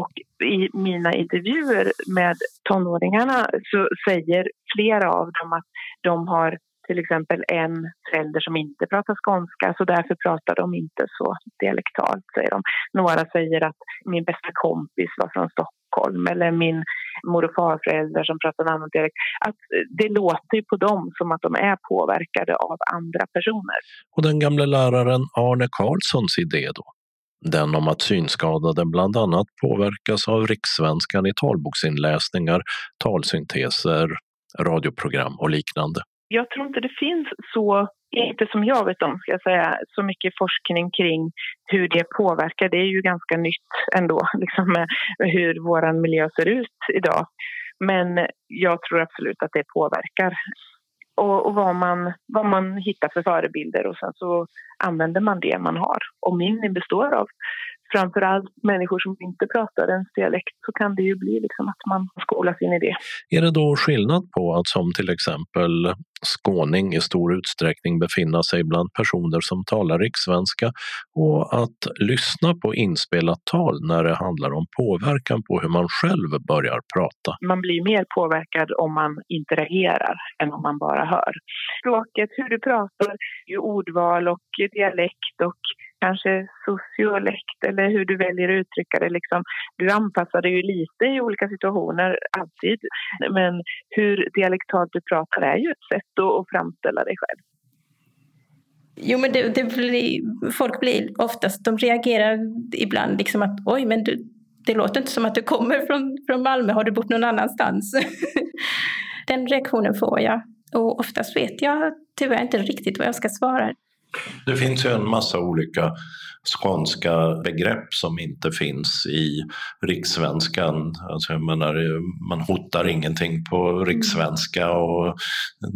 Och i mina intervjuer med tonåringarna så säger flera av dem att de har till exempel en förälder som inte pratar skånska så därför pratar de inte så dialektalt, säger de. Några säger att min bästa kompis var från Stockholm eller min mor och farföräldrar som pratar en annan dialekt. Att eh, det låter ju på dem som att de är påverkade av andra personer. Och den gamle läraren Arne Karlssons idé då? Den om att synskadade bland annat påverkas av rikssvenskan i talboksinläsningar, talsynteser, radioprogram och liknande jag tror inte det finns så, inte som jag vet om, ska jag säga, så mycket forskning kring hur det påverkar. Det är ju ganska nytt ändå, liksom hur vår miljö ser ut idag. Men jag tror absolut att det påverkar. Och, och vad, man, vad man hittar för förebilder och sen så använder man det man har. Och min består av framförallt människor som inte pratar ens dialekt så kan det ju bli liksom att man skolas in i det. Är det då skillnad på att som till exempel skåning i stor utsträckning befinna sig bland personer som talar rikssvenska och att lyssna på inspelat tal när det handlar om påverkan på hur man själv börjar prata? Man blir mer påverkad om man interagerar än om man bara hör. Språket, hur du pratar, ordval och dialekt och kanske sociolekt eller hur du väljer att uttrycka det. Liksom. Du anpassar dig ju lite i olika situationer, alltid. Men hur dialektalt du pratar är ju ett sätt att, att framställa dig själv. Jo, men det, det blir, folk blir oftast, de reagerar ibland liksom att oj, men du, det låter inte som att du kommer från, från Malmö, har du bott någon annanstans? Den reaktionen får jag. Och oftast vet jag tyvärr inte riktigt vad jag ska svara. Det finns ju en massa olika skånska begrepp som inte finns i rikssvenskan. Alltså jag menar, man hotar ingenting på rikssvenska och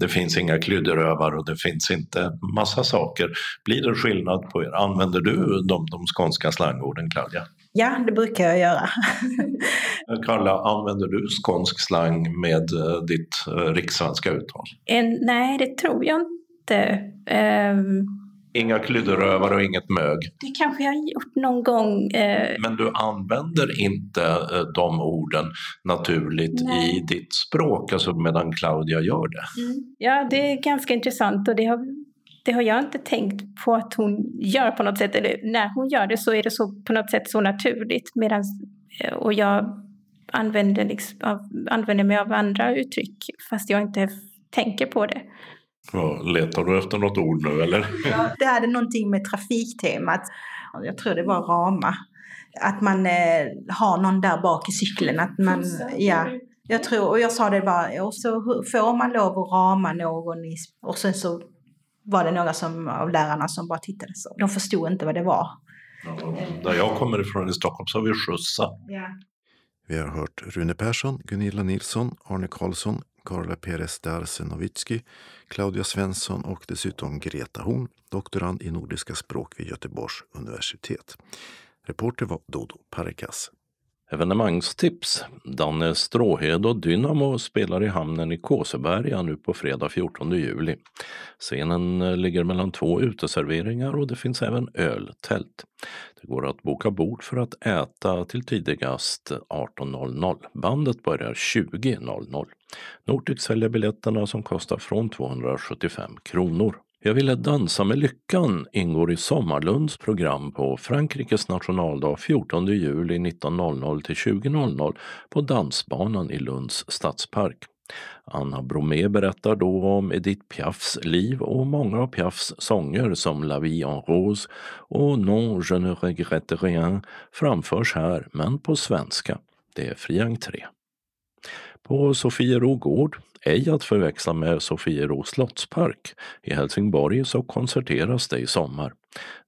det finns inga klydderövar och det finns inte massa saker. Blir det skillnad på er? Använder du de, de skånska slangorden, Claudia? Ja, det brukar jag göra. Karla, använder du skånsk slang med eh, ditt eh, rikssvenska uttal? En, nej, det tror jag inte. Um, Inga klydderövare och inget mög. Det kanske jag har gjort någon gång. Eh... Men du använder inte eh, de orden naturligt Nej. i ditt språk, alltså medan Claudia gör det. Mm. Ja, det är ganska intressant och det har, det har jag inte tänkt på att hon gör på något sätt. Eller när hon gör det så är det så, på något sätt så naturligt. Medan, eh, och jag använder, liksom, använder mig av andra uttryck fast jag inte tänker på det. Ja, letar du efter något ord nu eller? Ja, det hade någonting med trafiktemat. Jag tror det var rama. Att man eh, har någon där bak i cykeln. Att man, ja, jag tror, och jag sa det bara, och så får man lov att rama någon i, och sen så var det några som, av lärarna som bara tittade så. De förstod inte vad det var. Ja, där jag kommer ifrån i Stockholm så har vi skjutsa. Ja. Vi har hört Rune Persson, Gunilla Nilsson, Arne Karlsson, Karla Perez Darsenovitsky, Claudia Svensson och dessutom Greta Horn, doktorand i nordiska språk vid Göteborgs universitet. Reporter var Dodo Parekas. Evenemangstips. Danne Stråhed och Dynamo spelar i hamnen i Kåseberga nu på fredag 14 juli. Scenen eh, ligger mellan två uteserveringar och det finns även öltält. Det går att boka bord för att äta till tidigast 18.00. Bandet börjar 20.00. Nordic säljer biljetterna som kostar från 275 kronor. Jag ville dansa med lyckan ingår i Sommarlunds program på Frankrikes nationaldag 14 juli 19.00 till 20.00 på Dansbanan i Lunds stadspark. Anna Bromé berättar då om Edith Piafs liv och många av Piafs sånger som La vie en rose och Non je ne regrette rien framförs här, men på svenska. Det är fri entré. På Sofiero gård ej att förväxla med Sofiero slottspark. I Helsingborg så konserteras det i sommar.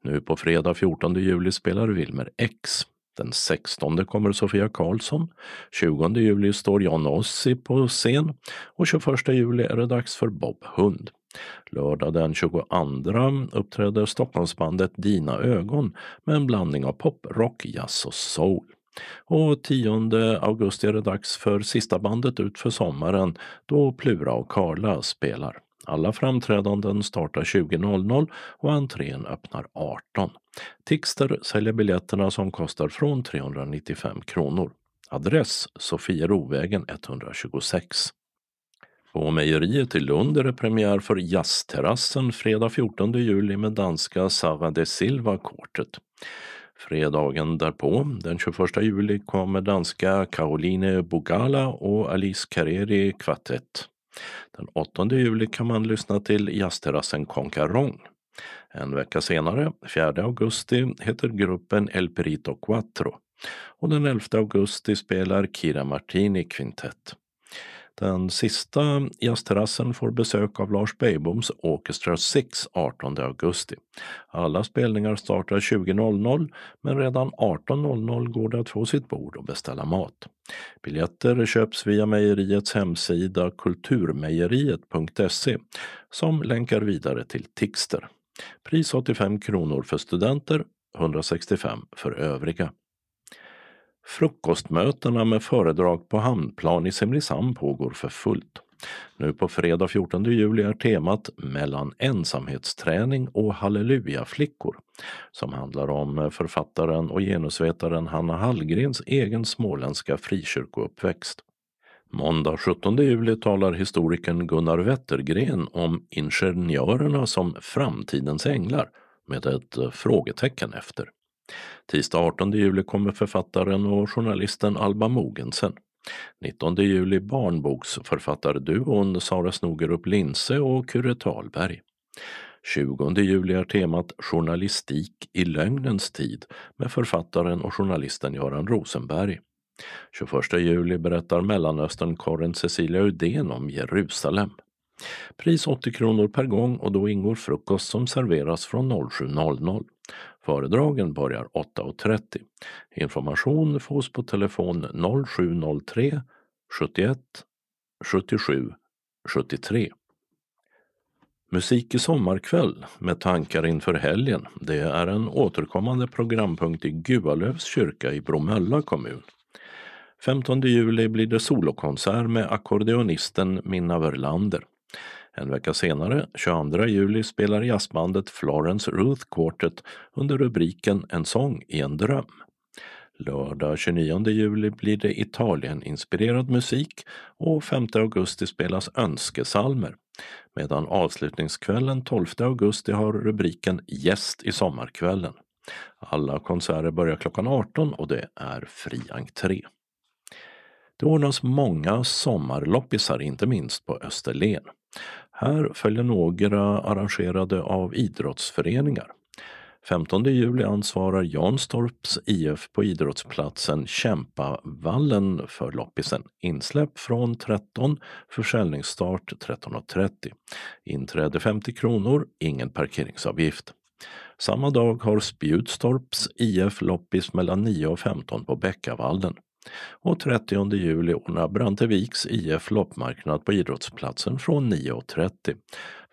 Nu på fredag 14 juli spelar Wilmer X. Den 16 kommer Sofia Karlsson. 20 juli står Jan Ossi på scen och 21 juli är det dags för Bob Hund. Lördag den 22 uppträder Stockholmsbandet Dina ögon med en blandning av pop, rock, jazz och soul. Och 10 augusti är det dags för sista bandet ut för sommaren då Plura och Karla spelar. Alla framträdanden startar 20.00 och entrén öppnar 18. Tixter säljer biljetterna som kostar från 395 kronor. Adress Sofierovägen 126. På Mejeriet i Lund är det premiär för Jazzterrassen fredag 14 juli med danska Sava de Silva Quartet. Fredagen därpå, den 21 juli, kommer danska Caroline Bogala och Alice Carreri Kvartett. Den 8 juli kan man lyssna till jazzterrassen Concarong. En vecka senare, 4 augusti, heter gruppen El Perito Quattro och den 11 augusti spelar Kira Martini kvintett. Den sista jazzterrassen får besök av Lars Beijboms Orchestra 6 18 augusti. Alla spelningar startar 20.00 men redan 18.00 går det att få sitt bord och beställa mat. Biljetter köps via mejeriets hemsida kulturmejeriet.se som länkar vidare till Tixter. Pris 85 kronor för studenter, 165 för övriga. Frukostmötena med föredrag på Hamnplan i Simrishamn pågår för fullt. Nu på fredag 14 juli är temat Mellan ensamhetsträning och hallelujaflickor som handlar om författaren och genusvetaren Hanna Hallgrens egen småländska frikyrkouppväxt. Måndag 17 juli talar historikern Gunnar Wettergren om ingenjörerna som framtidens änglar med ett frågetecken efter. Tisdag 18 juli kommer författaren och journalisten Alba Mogensen. 19 juli barnboksförfattarduon Sara Snogerup Linse och Kure Talberg. 20 juli är temat Journalistik i lögnens tid med författaren och journalisten Göran Rosenberg. 21 juli berättar Mellanöstern-korren Cecilia Udén om Jerusalem. Pris 80 kronor per gång och då ingår frukost som serveras från 07.00. Föredragen börjar 8.30. Information fås på telefon 0703 71 77 73. Musik i sommarkväll med tankar inför helgen. Det är en återkommande programpunkt i Gualövs kyrka i Bromölla kommun. 15 juli blir det solokonsert med ackordeonisten Minna Verlander. En vecka senare, 22 juli, spelar jazzbandet Florence Ruth Quartet under rubriken En sång i en dröm. Lördag 29 juli blir det Italien-inspirerad musik och 5 augusti spelas önskesalmer medan avslutningskvällen 12 augusti har rubriken Gäst i sommarkvällen. Alla konserter börjar klockan 18 och det är fri entré. Det ordnas många sommarloppisar, inte minst på Österlen. Här följer några arrangerade av idrottsföreningar. 15 juli ansvarar Janstorps IF på idrottsplatsen Kämpavallen för loppisen. Insläpp från 13, försäljningsstart 13.30. Inträde 50 kronor, ingen parkeringsavgift. Samma dag har Spjutstorps IF loppis mellan 9 och 15 på Bäckavallen. Och 30 juli ordnar Branteviks IF loppmarknad på idrottsplatsen från 9.30.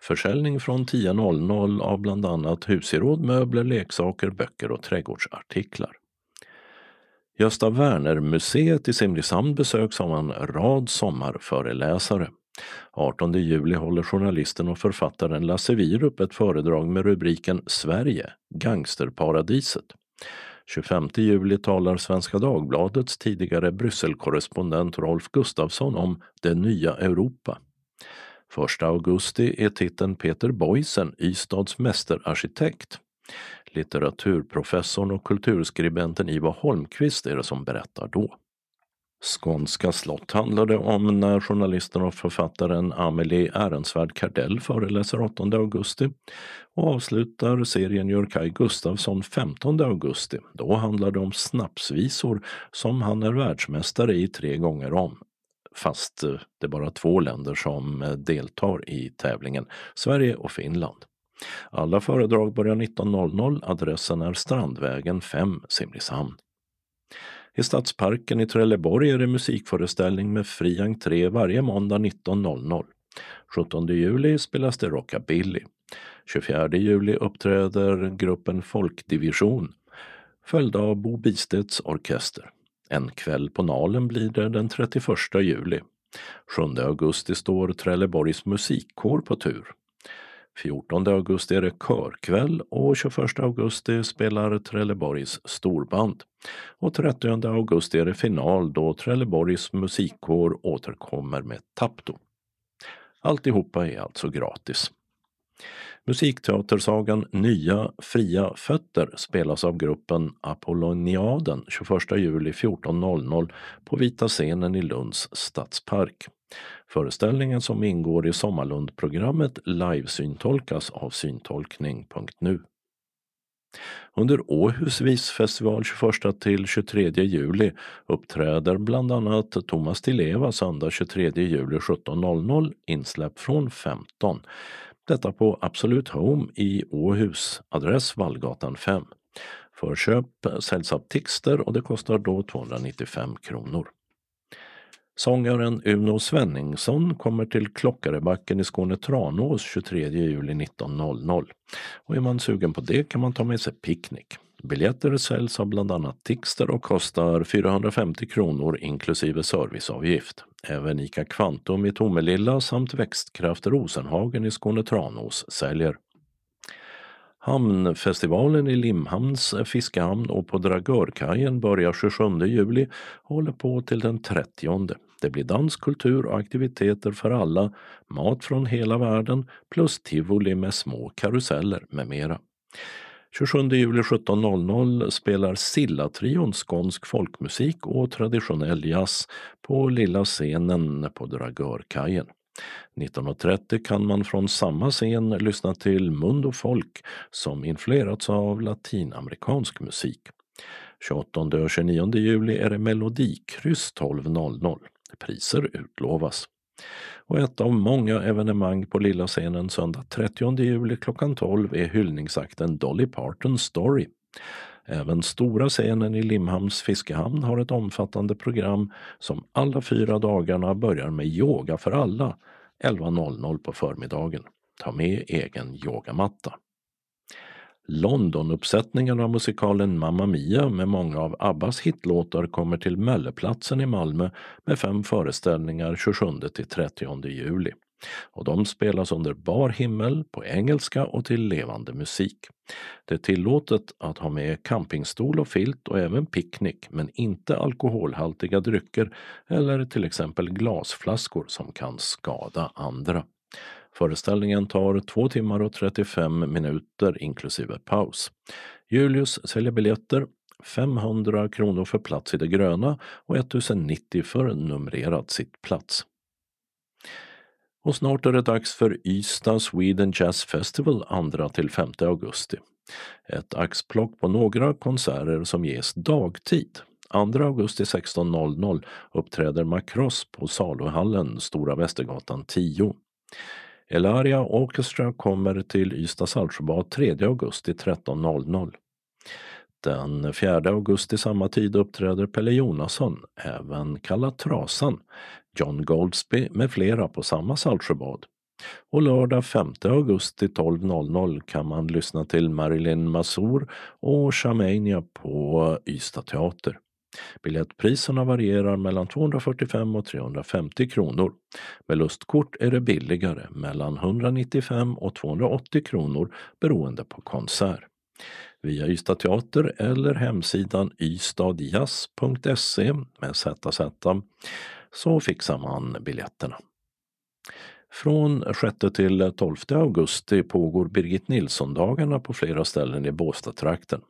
Försäljning från 10.00 av bland annat husgeråd, möbler, leksaker, böcker och trädgårdsartiklar. Gösta Werner-museet i Simrishamn besöks av en rad sommarföreläsare. 18 juli håller journalisten och författaren Lasse Wierup ett föredrag med rubriken Sverige, gangsterparadiset. 25 juli talar Svenska Dagbladets tidigare Brysselkorrespondent Rolf Gustafsson om det nya Europa. 1 augusti är titeln Peter Boysen, Ystads mästerarkitekt. Litteraturprofessorn och kulturskribenten Ivar Holmqvist är det som berättar då. Skånska slott handlar det om när journalisten och författaren Amelie Ehrensvärd Kardell föreläser 8 augusti och avslutar serien gör Kaj Gustafsson 15 augusti. Då handlar det om snapsvisor som han är världsmästare i tre gånger om fast eh, det är bara två länder som eh, deltar i tävlingen, Sverige och Finland. Alla föredrag börjar 19.00, adressen är Strandvägen 5, Simrishamn. I Stadsparken i Trelleborg är det musikföreställning med fri entré varje måndag 19.00. 17 juli spelas det rockabilly. 24 juli uppträder gruppen Folkdivision Följd av Bo Bistedts orkester. En kväll på Nalen blir det den 31 juli. 7 augusti står Trelleborgs musikkår på tur. 14 augusti är det körkväll och 21 augusti spelar Trelleborgs storband. Och 30 augusti är det final då Trelleborgs musikkår återkommer med Tapto. Alltihopa är alltså gratis. Musikteatersagan Nya fria fötter spelas av gruppen Apolloniaden 21 juli 14.00 på Vita scenen i Lunds stadspark. Föreställningen som ingår i Sommarlundprogrammet livesyntolkas av syntolkning.nu. Under Åhus visfestival 21 till 23 juli uppträder bland annat Thomas Di Leva söndag 23 juli 17.00, insläpp från 15. Detta på Absolut Home i Åhus, adress Vallgatan 5. Förköp säljs av Tixter och det kostar då 295 kronor. Sångaren Uno Svenningsson kommer till Klockarebacken i Skåne Tranås 23 juli 19.00. Och är man sugen på det kan man ta med sig picknick. Biljetter säljs av bland annat Tixter och kostar 450 kronor inklusive serviceavgift. Även ICA Kvantum i Tomelilla samt Växtkraft Rosenhagen i Skåne Tranås säljer. Hamnfestivalen i Limhamns fiskehamn och på Dragörkajen börjar 27 juli och håller på till den 30. Det blir dans, kultur och aktiviteter för alla, mat från hela världen plus tivoli med små karuseller med mera. 27 juli 17.00 spelar Silla-trion skånsk folkmusik och traditionell jazz på lilla scenen på Dragörkajen. 19.30 kan man från samma scen lyssna till Mundo Folk som influerats av latinamerikansk musik. 28 och 29 juli är det Melodikryss 12.00. Priser utlovas. Och ett av många evenemang på lilla scenen söndag 30 juli klockan 12 är hyllningsakten Dolly Parton Story. Även stora scenen i Limhamns fiskehamn har ett omfattande program som alla fyra dagarna börjar med yoga för alla 11.00 på förmiddagen. Ta med egen yogamatta. Londonuppsättningen av musikalen Mamma Mia med många av Abbas hitlåtar kommer till Mölleplatsen i Malmö med fem föreställningar 27 till 30 juli. Och de spelas under bar himmel, på engelska och till levande musik. Det är tillåtet att ha med campingstol och filt och även picknick men inte alkoholhaltiga drycker eller till exempel glasflaskor som kan skada andra. Föreställningen tar 2 timmar och 35 minuter inklusive paus. Julius säljer biljetter 500 kronor för plats i det gröna och 1090 för numrerad sittplats. Och snart är det dags för Ystad Sweden Jazz Festival 2–5 augusti. Ett axplock på några konserter som ges dagtid. 2 augusti 16.00 uppträder Macross på Saluhallen, Stora Västergatan 10. Elaria Orchestra kommer till Ystad Saltsjöbad 3 augusti 13.00. Den 4 augusti samma tid uppträder Pelle Jonasson, även kallad Trasan, John Goldsby med flera på samma Saltsjöbad. Och lördag 5 augusti 12.00 kan man lyssna till Marilyn Mazur och Shamania på Ystad Teater. Biljettpriserna varierar mellan 245 och 350 kronor. Med lustkort är det billigare, mellan 195 och 280 kronor beroende på konsert. Via Ystad Teater eller hemsidan ystadjazz.se med ZZ så fixar man biljetterna. Från 6 till 12 augusti pågår Birgit Nilsson-dagarna på flera ställen i Båstadstrakten.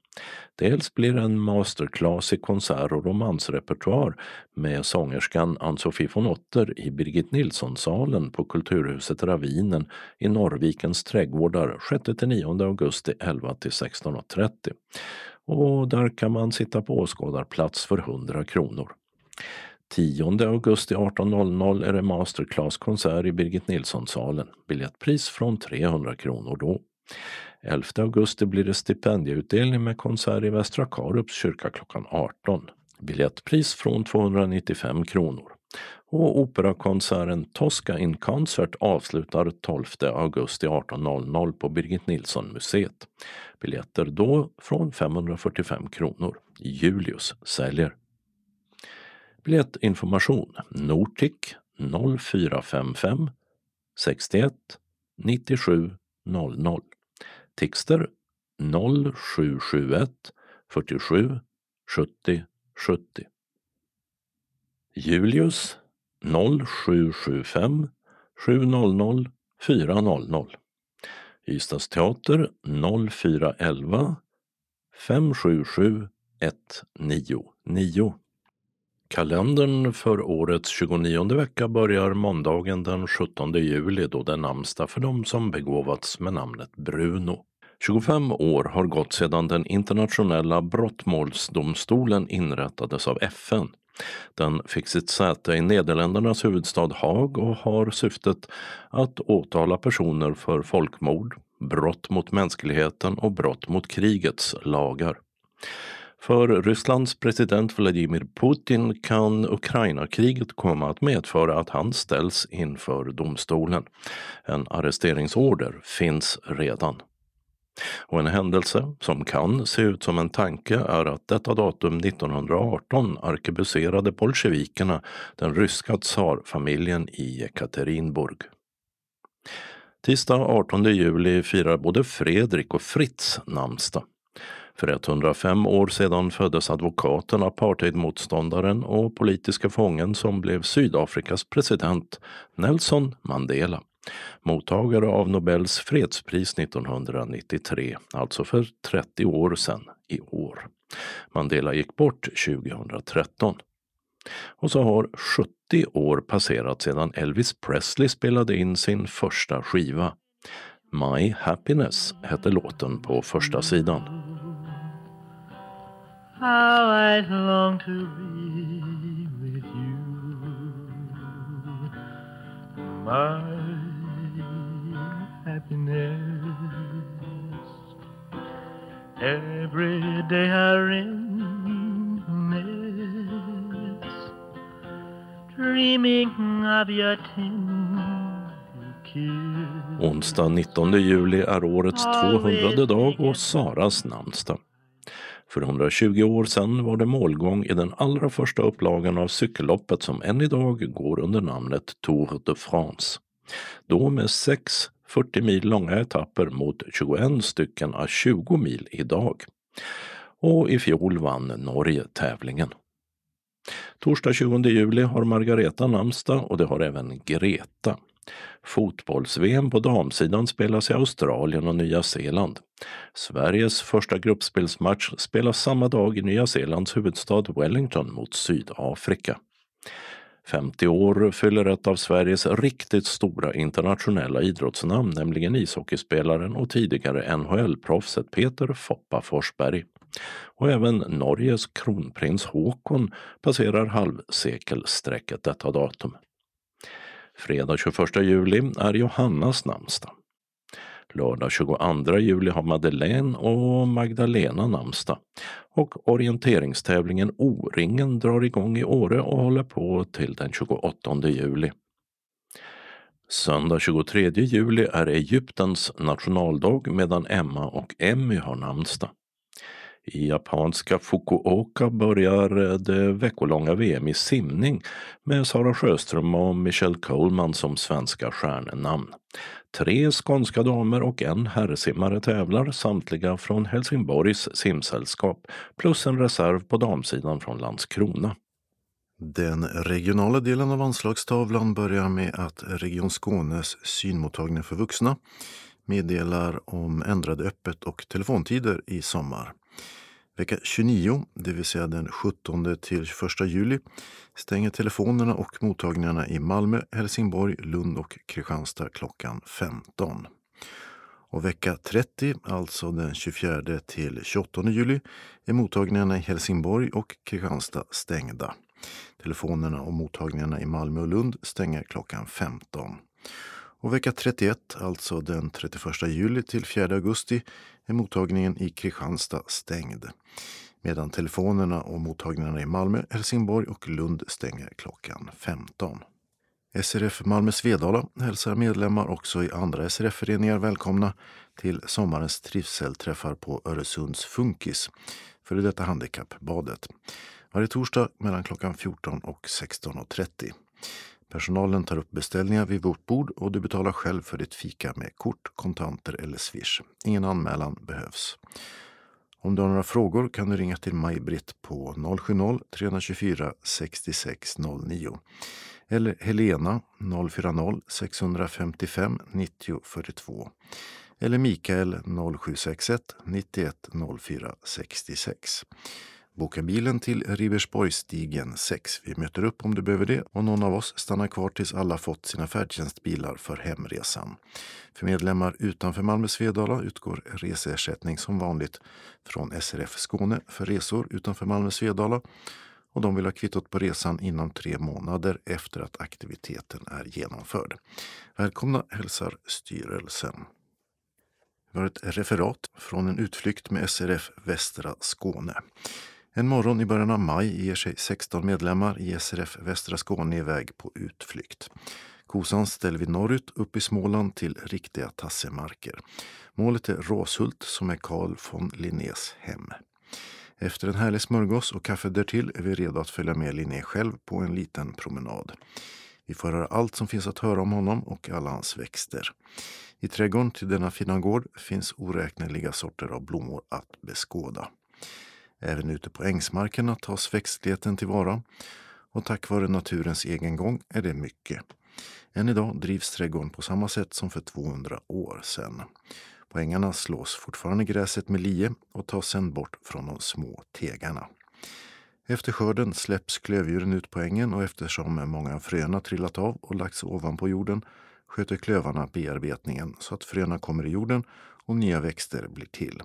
Dels blir det en masterclass i konsert och romansrepertoar med sångerskan Ann-Sofie von Otter i Birgit Nilsson-salen på Kulturhuset Ravinen i Norrvikens trädgårdar 6-9 augusti 11 16.30. Och där kan man sitta på åskådarplats för 100 kronor. 10 augusti 18.00 är det masterclasskonsert i Birgit Nilsson-salen. Biljettpris från 300 kronor då. 11 augusti blir det stipendieutdelning med konsert i Västra Karups kyrka klockan 18. Biljettpris från 295 kronor. Och operakonserten Tosca in Concert avslutar 12 augusti 18.00 på Birgit Nilsson museet. Biljetter då från 545 kronor. Julius säljer. Biljettinformation Nortic 0455 61 97 00 Tixter 0771 47 70 70 Julius 0775 700 400 Ystads teater 0411 577 199 Kalendern för årets 29 vecka börjar måndagen den 17 juli då det är namnsdag för de som begåvats med namnet Bruno. 25 år har gått sedan den internationella brottmålsdomstolen inrättades av FN. Den fick sitt säte i Nederländernas huvudstad Haag och har syftet att åtala personer för folkmord, brott mot mänskligheten och brott mot krigets lagar. För Rysslands president Vladimir Putin kan Ukraina-kriget komma att medföra att han ställs inför domstolen. En arresteringsorder finns redan. Och en händelse som kan se ut som en tanke är att detta datum 1918 arkebuserade bolsjevikerna den ryska tsarfamiljen i Ekaterinburg. Tisdag 18 juli firar både Fredrik och Fritz namnsdag. För 105 år sedan föddes advokaten, apartheidmotståndaren och politiska fången som blev Sydafrikas president, Nelson Mandela. Mottagare av Nobels fredspris 1993, alltså för 30 år sedan i år. Mandela gick bort 2013. Och så har 70 år passerat sedan Elvis Presley spelade in sin första skiva. My Happiness hette låten på första sidan. How I long to be with you. my happiness. Every day I reminisce, dreaming of your tender kiss. Onsdag 19 juli är årets 200 dag och Saras namnsdag. För 120 år sedan var det målgång i den allra första upplagan av cykelloppet som än idag går under namnet Tour de France. Då med sex 40 mil långa etapper mot 21 stycken av 20 mil idag. Och i fjol vann Norge tävlingen. Torsdag 20 juli har Margareta namnsdag och det har även Greta. Fotbolls-VM på damsidan spelas i Australien och Nya Zeeland. Sveriges första gruppspelsmatch spelas samma dag i Nya Zeelands huvudstad Wellington mot Sydafrika. 50 år fyller ett av Sveriges riktigt stora internationella idrottsnamn, nämligen ishockeyspelaren och tidigare NHL-proffset Peter Foppa Forsberg. Och även Norges kronprins Håkon passerar halvsekelstrecket detta datum. Fredag 21 juli är Johannas namnsdag. Lördag 22 juli har Madeleine och Magdalena namnsdag. Och orienteringstävlingen O-ringen drar igång i Åre och håller på till den 28 juli. Söndag 23 juli är Egyptens nationaldag medan Emma och Emmy har namnsdag. I japanska Fukuoka börjar det veckolånga VM i simning med Sara Sjöström och Michelle Coleman som svenska stjärnenamn. Tre skånska damer och en herrsimmare tävlar, samtliga från Helsingborgs simsällskap, plus en reserv på damsidan från Landskrona. Den regionala delen av anslagstavlan börjar med att Region Skånes synmottagning för vuxna meddelar om ändrade öppet och telefontider i sommar. Vecka 29, det vill säga den 17 till 21 juli, stänger telefonerna och mottagningarna i Malmö, Helsingborg, Lund och Kristianstad klockan 15. Och vecka 30, alltså den 24 till 28 juli, är mottagningarna i Helsingborg och Kristianstad stängda. Telefonerna och mottagningarna i Malmö och Lund stänger klockan 15. Och vecka 31, alltså den 31 juli till 4 augusti, är mottagningen i Kristianstad stängd. Medan telefonerna och mottagningarna i Malmö, Helsingborg och Lund stänger klockan 15. SRF Malmö Svedala hälsar medlemmar också i andra SRF-föreningar välkomna till sommarens trivselträffar på Öresunds Funkis, före detta Handikappbadet. Varje torsdag mellan klockan 14 och 16.30. Personalen tar upp beställningar vid vårt bord och du betalar själv för ditt fika med kort, kontanter eller swish. Ingen anmälan behövs. Om du har några frågor kan du ringa till Maj-Britt på 070-324 6609 eller Helena 040-655 90 42 eller Mikael 0761 91 04 66. Boka bilen till Ribersborgsstigen 6. Vi möter upp om du behöver det och någon av oss stannar kvar tills alla fått sina färdtjänstbilar för hemresan. För medlemmar utanför Malmö Svedala utgår reseersättning som vanligt från SRF Skåne för resor utanför Malmö Svedala och de vill ha kvittot på resan inom tre månader efter att aktiviteten är genomförd. Välkomna hälsar styrelsen. Vi har ett referat från en utflykt med SRF Västra Skåne. En morgon i början av maj ger sig 16 medlemmar i SRF Västra Skåne iväg på utflykt. Kosan ställer vi norrut upp i Småland till riktiga tassemarker. Målet är Råshult som är Carl von Linnés hem. Efter en härlig smörgås och kaffe därtill är vi redo att följa med Linné själv på en liten promenad. Vi får höra allt som finns att höra om honom och alla hans växter. I trädgården till denna fina gård finns oräkneliga sorter av blommor att beskåda. Även ute på ängsmarkerna tas växtligheten tillvara och tack vare naturens egen gång är det mycket. Än idag drivs trädgården på samma sätt som för 200 år sedan. På ängarna slås fortfarande gräset med lie och tas sedan bort från de små tegarna. Efter skörden släpps klövdjuren ut på ängen och eftersom många fröna trillat av och lagts ovanpå jorden sköter klövarna bearbetningen så att fröna kommer i jorden och nya växter blir till.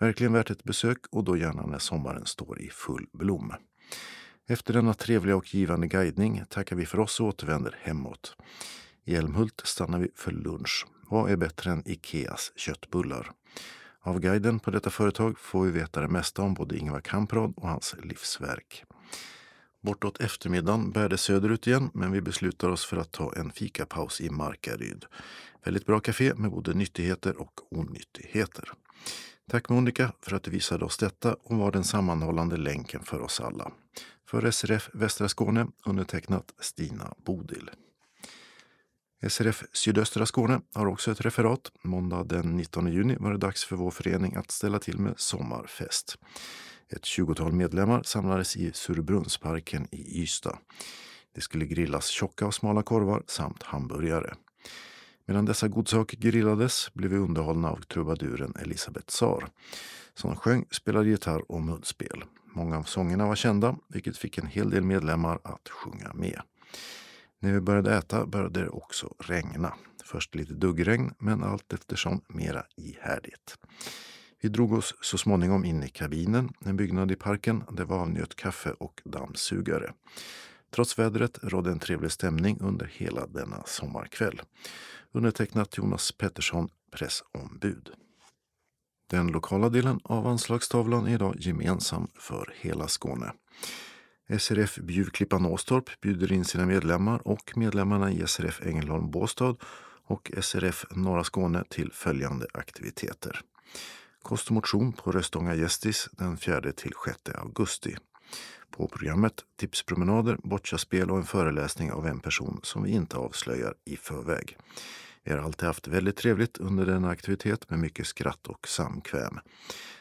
Verkligen värt ett besök och då gärna när sommaren står i full blom. Efter denna trevliga och givande guidning tackar vi för oss och återvänder hemåt. I Älmhult stannar vi för lunch. Vad är bättre än Ikeas köttbullar? Av guiden på detta företag får vi veta det mesta om både Ingvar Kamprad och hans livsverk. Bortåt eftermiddagen bär det söderut igen, men vi beslutar oss för att ta en fikapaus i Markaryd. Väldigt bra café med både nyttigheter och onyttigheter. Tack Monica för att du visade oss detta och var den sammanhållande länken för oss alla. För SRF Västra Skåne undertecknat Stina Bodil. SRF Sydöstra Skåne har också ett referat. Måndag den 19 juni var det dags för vår förening att ställa till med sommarfest. Ett tjugotal medlemmar samlades i Surbrunnsparken i Ystad. Det skulle grillas tjocka och smala korvar samt hamburgare. Medan dessa godsaker grillades blev vi underhållna av trubaduren Elisabeth Sar som sjöng, spelade gitarr och munspel. Många av sångerna var kända, vilket fick en hel del medlemmar att sjunga med. När vi började äta började det också regna. Först lite duggregn, men allt eftersom mera ihärdigt. Vi drog oss så småningom in i kabinen, en byggnad i parken Det var avnjöt kaffe och dammsugare. Trots vädret rådde en trevlig stämning under hela denna sommarkväll. Undertecknat Jonas Pettersson, pressombud. Den lokala delen av anslagstavlan är idag gemensam för hela Skåne. SRF Bjuvklippan Åstorp bjuder in sina medlemmar och medlemmarna i SRF Ängelholm Båstad och SRF Norra Skåne till följande aktiviteter. Kost och motion på Röstånga Gästis den 4 till 6 augusti. På programmet tipspromenader, bocciaspel och en föreläsning av en person som vi inte avslöjar i förväg. Vi har alltid haft väldigt trevligt under denna aktivitet med mycket skratt och samkväm.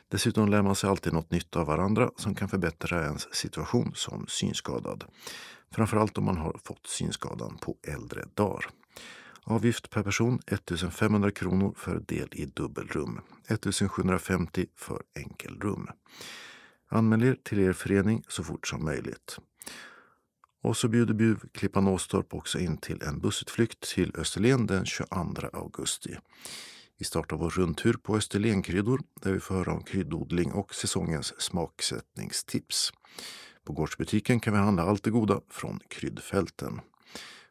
Dessutom lär man sig alltid något nytt av varandra som kan förbättra ens situation som synskadad. Framförallt om man har fått synskadan på äldre dagar. Avgift per person 1500 kronor för del i dubbelrum, 1750 för enkelrum. Anmäl er till er förening så fort som möjligt. Och så bjuder Bjuv Klippan Åstorp också in till en bussutflykt till Österlen den 22 augusti. Vi startar vår rundtur på Österlenkryddor där vi får höra om kryddodling och säsongens smaksättningstips. På gårdsbutiken kan vi handla allt det goda från kryddfälten.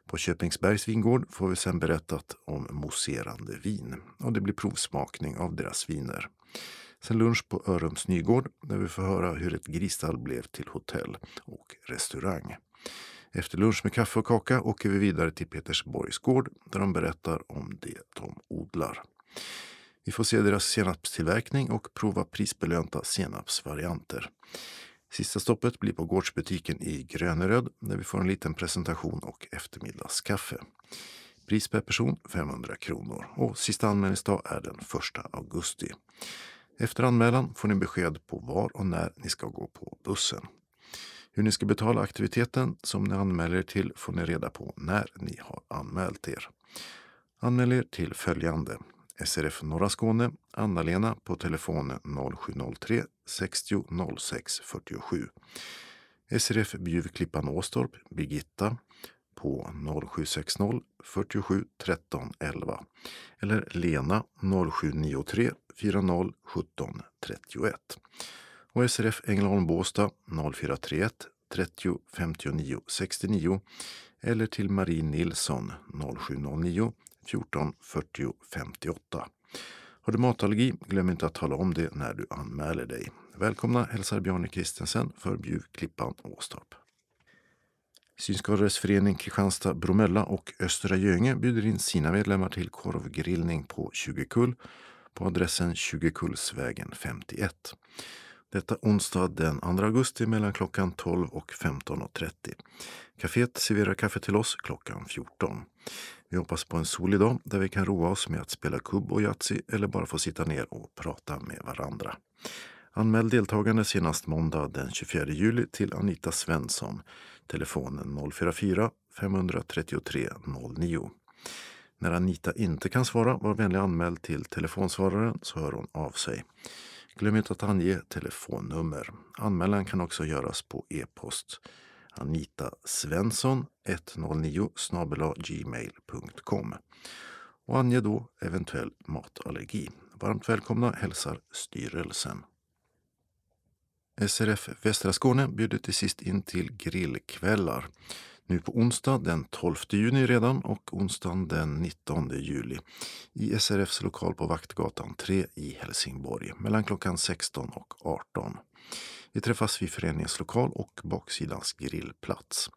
På Köpingsbergs vingård får vi sen berättat om mousserande vin och det blir provsmakning av deras viner. Sen lunch på Örums Nygård där vi får höra hur ett grisstall blev till hotell och restaurang. Efter lunch med kaffe och kaka åker vi vidare till Petersborgs gård där de berättar om det de odlar. Vi får se deras senapstillverkning och prova prisbelönta senapsvarianter. Sista stoppet blir på gårdsbutiken i Gröneröd där vi får en liten presentation och eftermiddagskaffe. Pris per person 500 kronor och sista anmälningsdag är den 1 augusti. Efter anmälan får ni besked på var och när ni ska gå på bussen. Hur ni ska betala aktiviteten som ni anmäler er till får ni reda på när ni har anmält er. Anmäl er till följande SRF Norra Skåne, Anna-Lena på telefon 0703 60 06 47. SRF Bjuvklippan Åstorp, Birgitta på 0760 47 13 11 eller Lena 0793 040 17 31 och SRF Ängelholm Båstad 0431 30 59 69 eller till Marie Nilsson 0709 14 40 58. Har du matallergi, glöm inte att tala om det när du anmäler dig. Välkomna hälsar Bjarne Kristensen för Bjuv, Klippan, Åstorp. Synskadades förening Kristianstad Bromölla och Östra Göinge bjuder in sina medlemmar till korvgrillning på 20 kull på adressen 20 Kullsvägen 51. Detta onsdag den 2 augusti mellan klockan 12 och 15.30. Caféet serverar kaffe till oss klockan 14. Vi hoppas på en solig dag där vi kan roa oss med att spela kubb och Yatzy eller bara få sitta ner och prata med varandra. Anmäl deltagande senast måndag den 24 juli till Anita Svensson. Telefonen 044 533 09. När Anita inte kan svara, var vänlig anmäl till telefonsvararen så hör hon av sig. Glöm inte att ange telefonnummer. Anmälan kan också göras på e-post. Anita Svensson 109 gmail.com och ange då eventuell matallergi. Varmt välkomna hälsar styrelsen. SRF Västra Skåne bjuder till sist in till grillkvällar. Nu på onsdag den 12 juni redan och onsdagen den 19 juli i SRFs lokal på Vaktgatan 3 i Helsingborg mellan klockan 16 och 18. Vi träffas vid föreningens lokal och baksidans grillplats.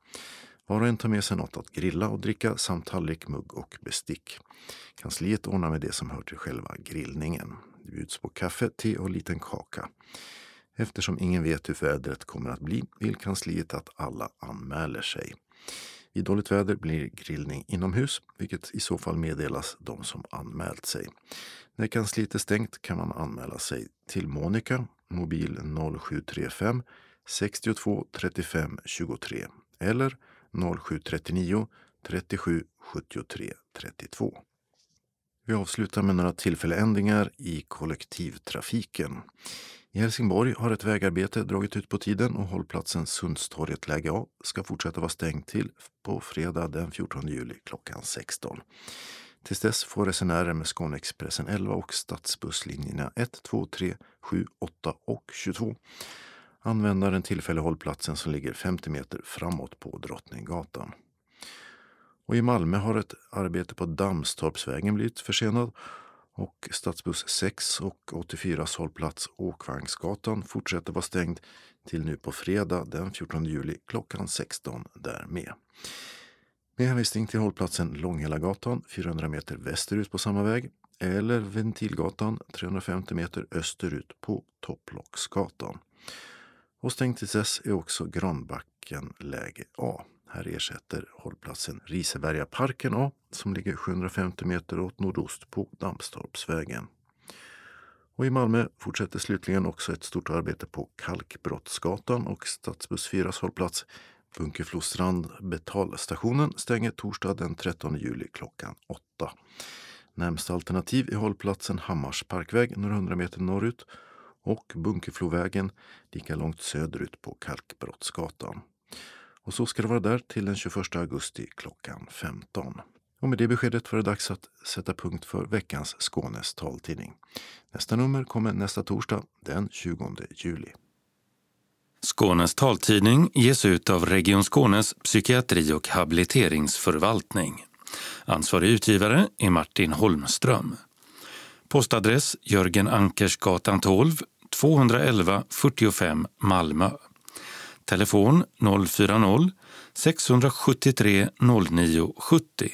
Var och en tar med sig något att grilla och dricka samt tallrik, mugg och bestick. Kansliet ordnar med det som hör till själva grillningen. Det bjuds på kaffe, te och liten kaka. Eftersom ingen vet hur vädret kommer att bli vill kansliet att alla anmäler sig. Vid dåligt väder blir grillning inomhus, vilket i så fall meddelas de som anmält sig. När kansliet är stängt kan man anmäla sig till Monica, mobil 0735 62 35 23 eller 0739 37 73 32. Vi avslutar med några tillfälliga ändringar i kollektivtrafiken. I Helsingborg har ett vägarbete dragit ut på tiden och hållplatsen Sundstorget läge A ska fortsätta vara stängd till på fredag den 14 juli klockan 16. Tills dess får resenärer med Skåneexpressen 11 och stadsbusslinjerna 1, 2, 3, 7, 8 och 22 använda den tillfälliga hållplatsen som ligger 50 meter framåt på Drottninggatan. Och I Malmö har ett arbete på Dammstorpsvägen blivit försenat och stadsbuss 6 och 84 hållplats Åkvagnsgatan fortsätter vara stängd till nu på fredag den 14 juli klockan 16 där med. Med hänvisning till hållplatsen Långhällagatan 400 meter västerut på samma väg eller Ventilgatan 350 meter österut på Topplocksgatan. Och stängt till dess är också Granbacken läge A. Här ersätter hållplatsen Risebergaparken A som ligger 750 meter åt nordost på Dammstorpsvägen. Och I Malmö fortsätter slutligen också ett stort arbete på Kalkbrottsgatan och Stadsbuss 4 hållplats Bunkeflostrand betalstationen stänger torsdag den 13 juli klockan 8. Närmsta alternativ är hållplatsen Hammars parkväg några hundra meter norrut och Bunkeflovägen lika långt söderut på Kalkbrottsgatan. Och så ska det vara där till den 21 augusti klockan 15. Och med det beskedet var det dags att sätta punkt för veckans Skånes taltidning. Nästa nummer kommer nästa torsdag den 20 juli. Skånes taltidning ges ut av Region Skånes psykiatri och habiliteringsförvaltning. Ansvarig utgivare är Martin Holmström. Postadress Jörgen Ankersgatan 12, 211 45 Malmö. Telefon 040-673 0970.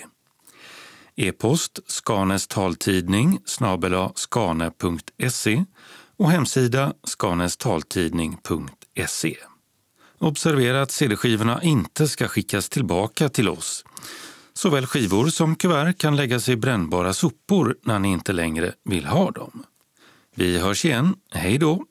E-post Skanes taltidning snabela skane.se och hemsida skanestaltidning.se. Observera att cd-skivorna inte ska skickas tillbaka till oss. Såväl skivor som kuvert kan läggas i brännbara sopor när ni inte längre vill ha dem. Vi hörs igen. Hej då!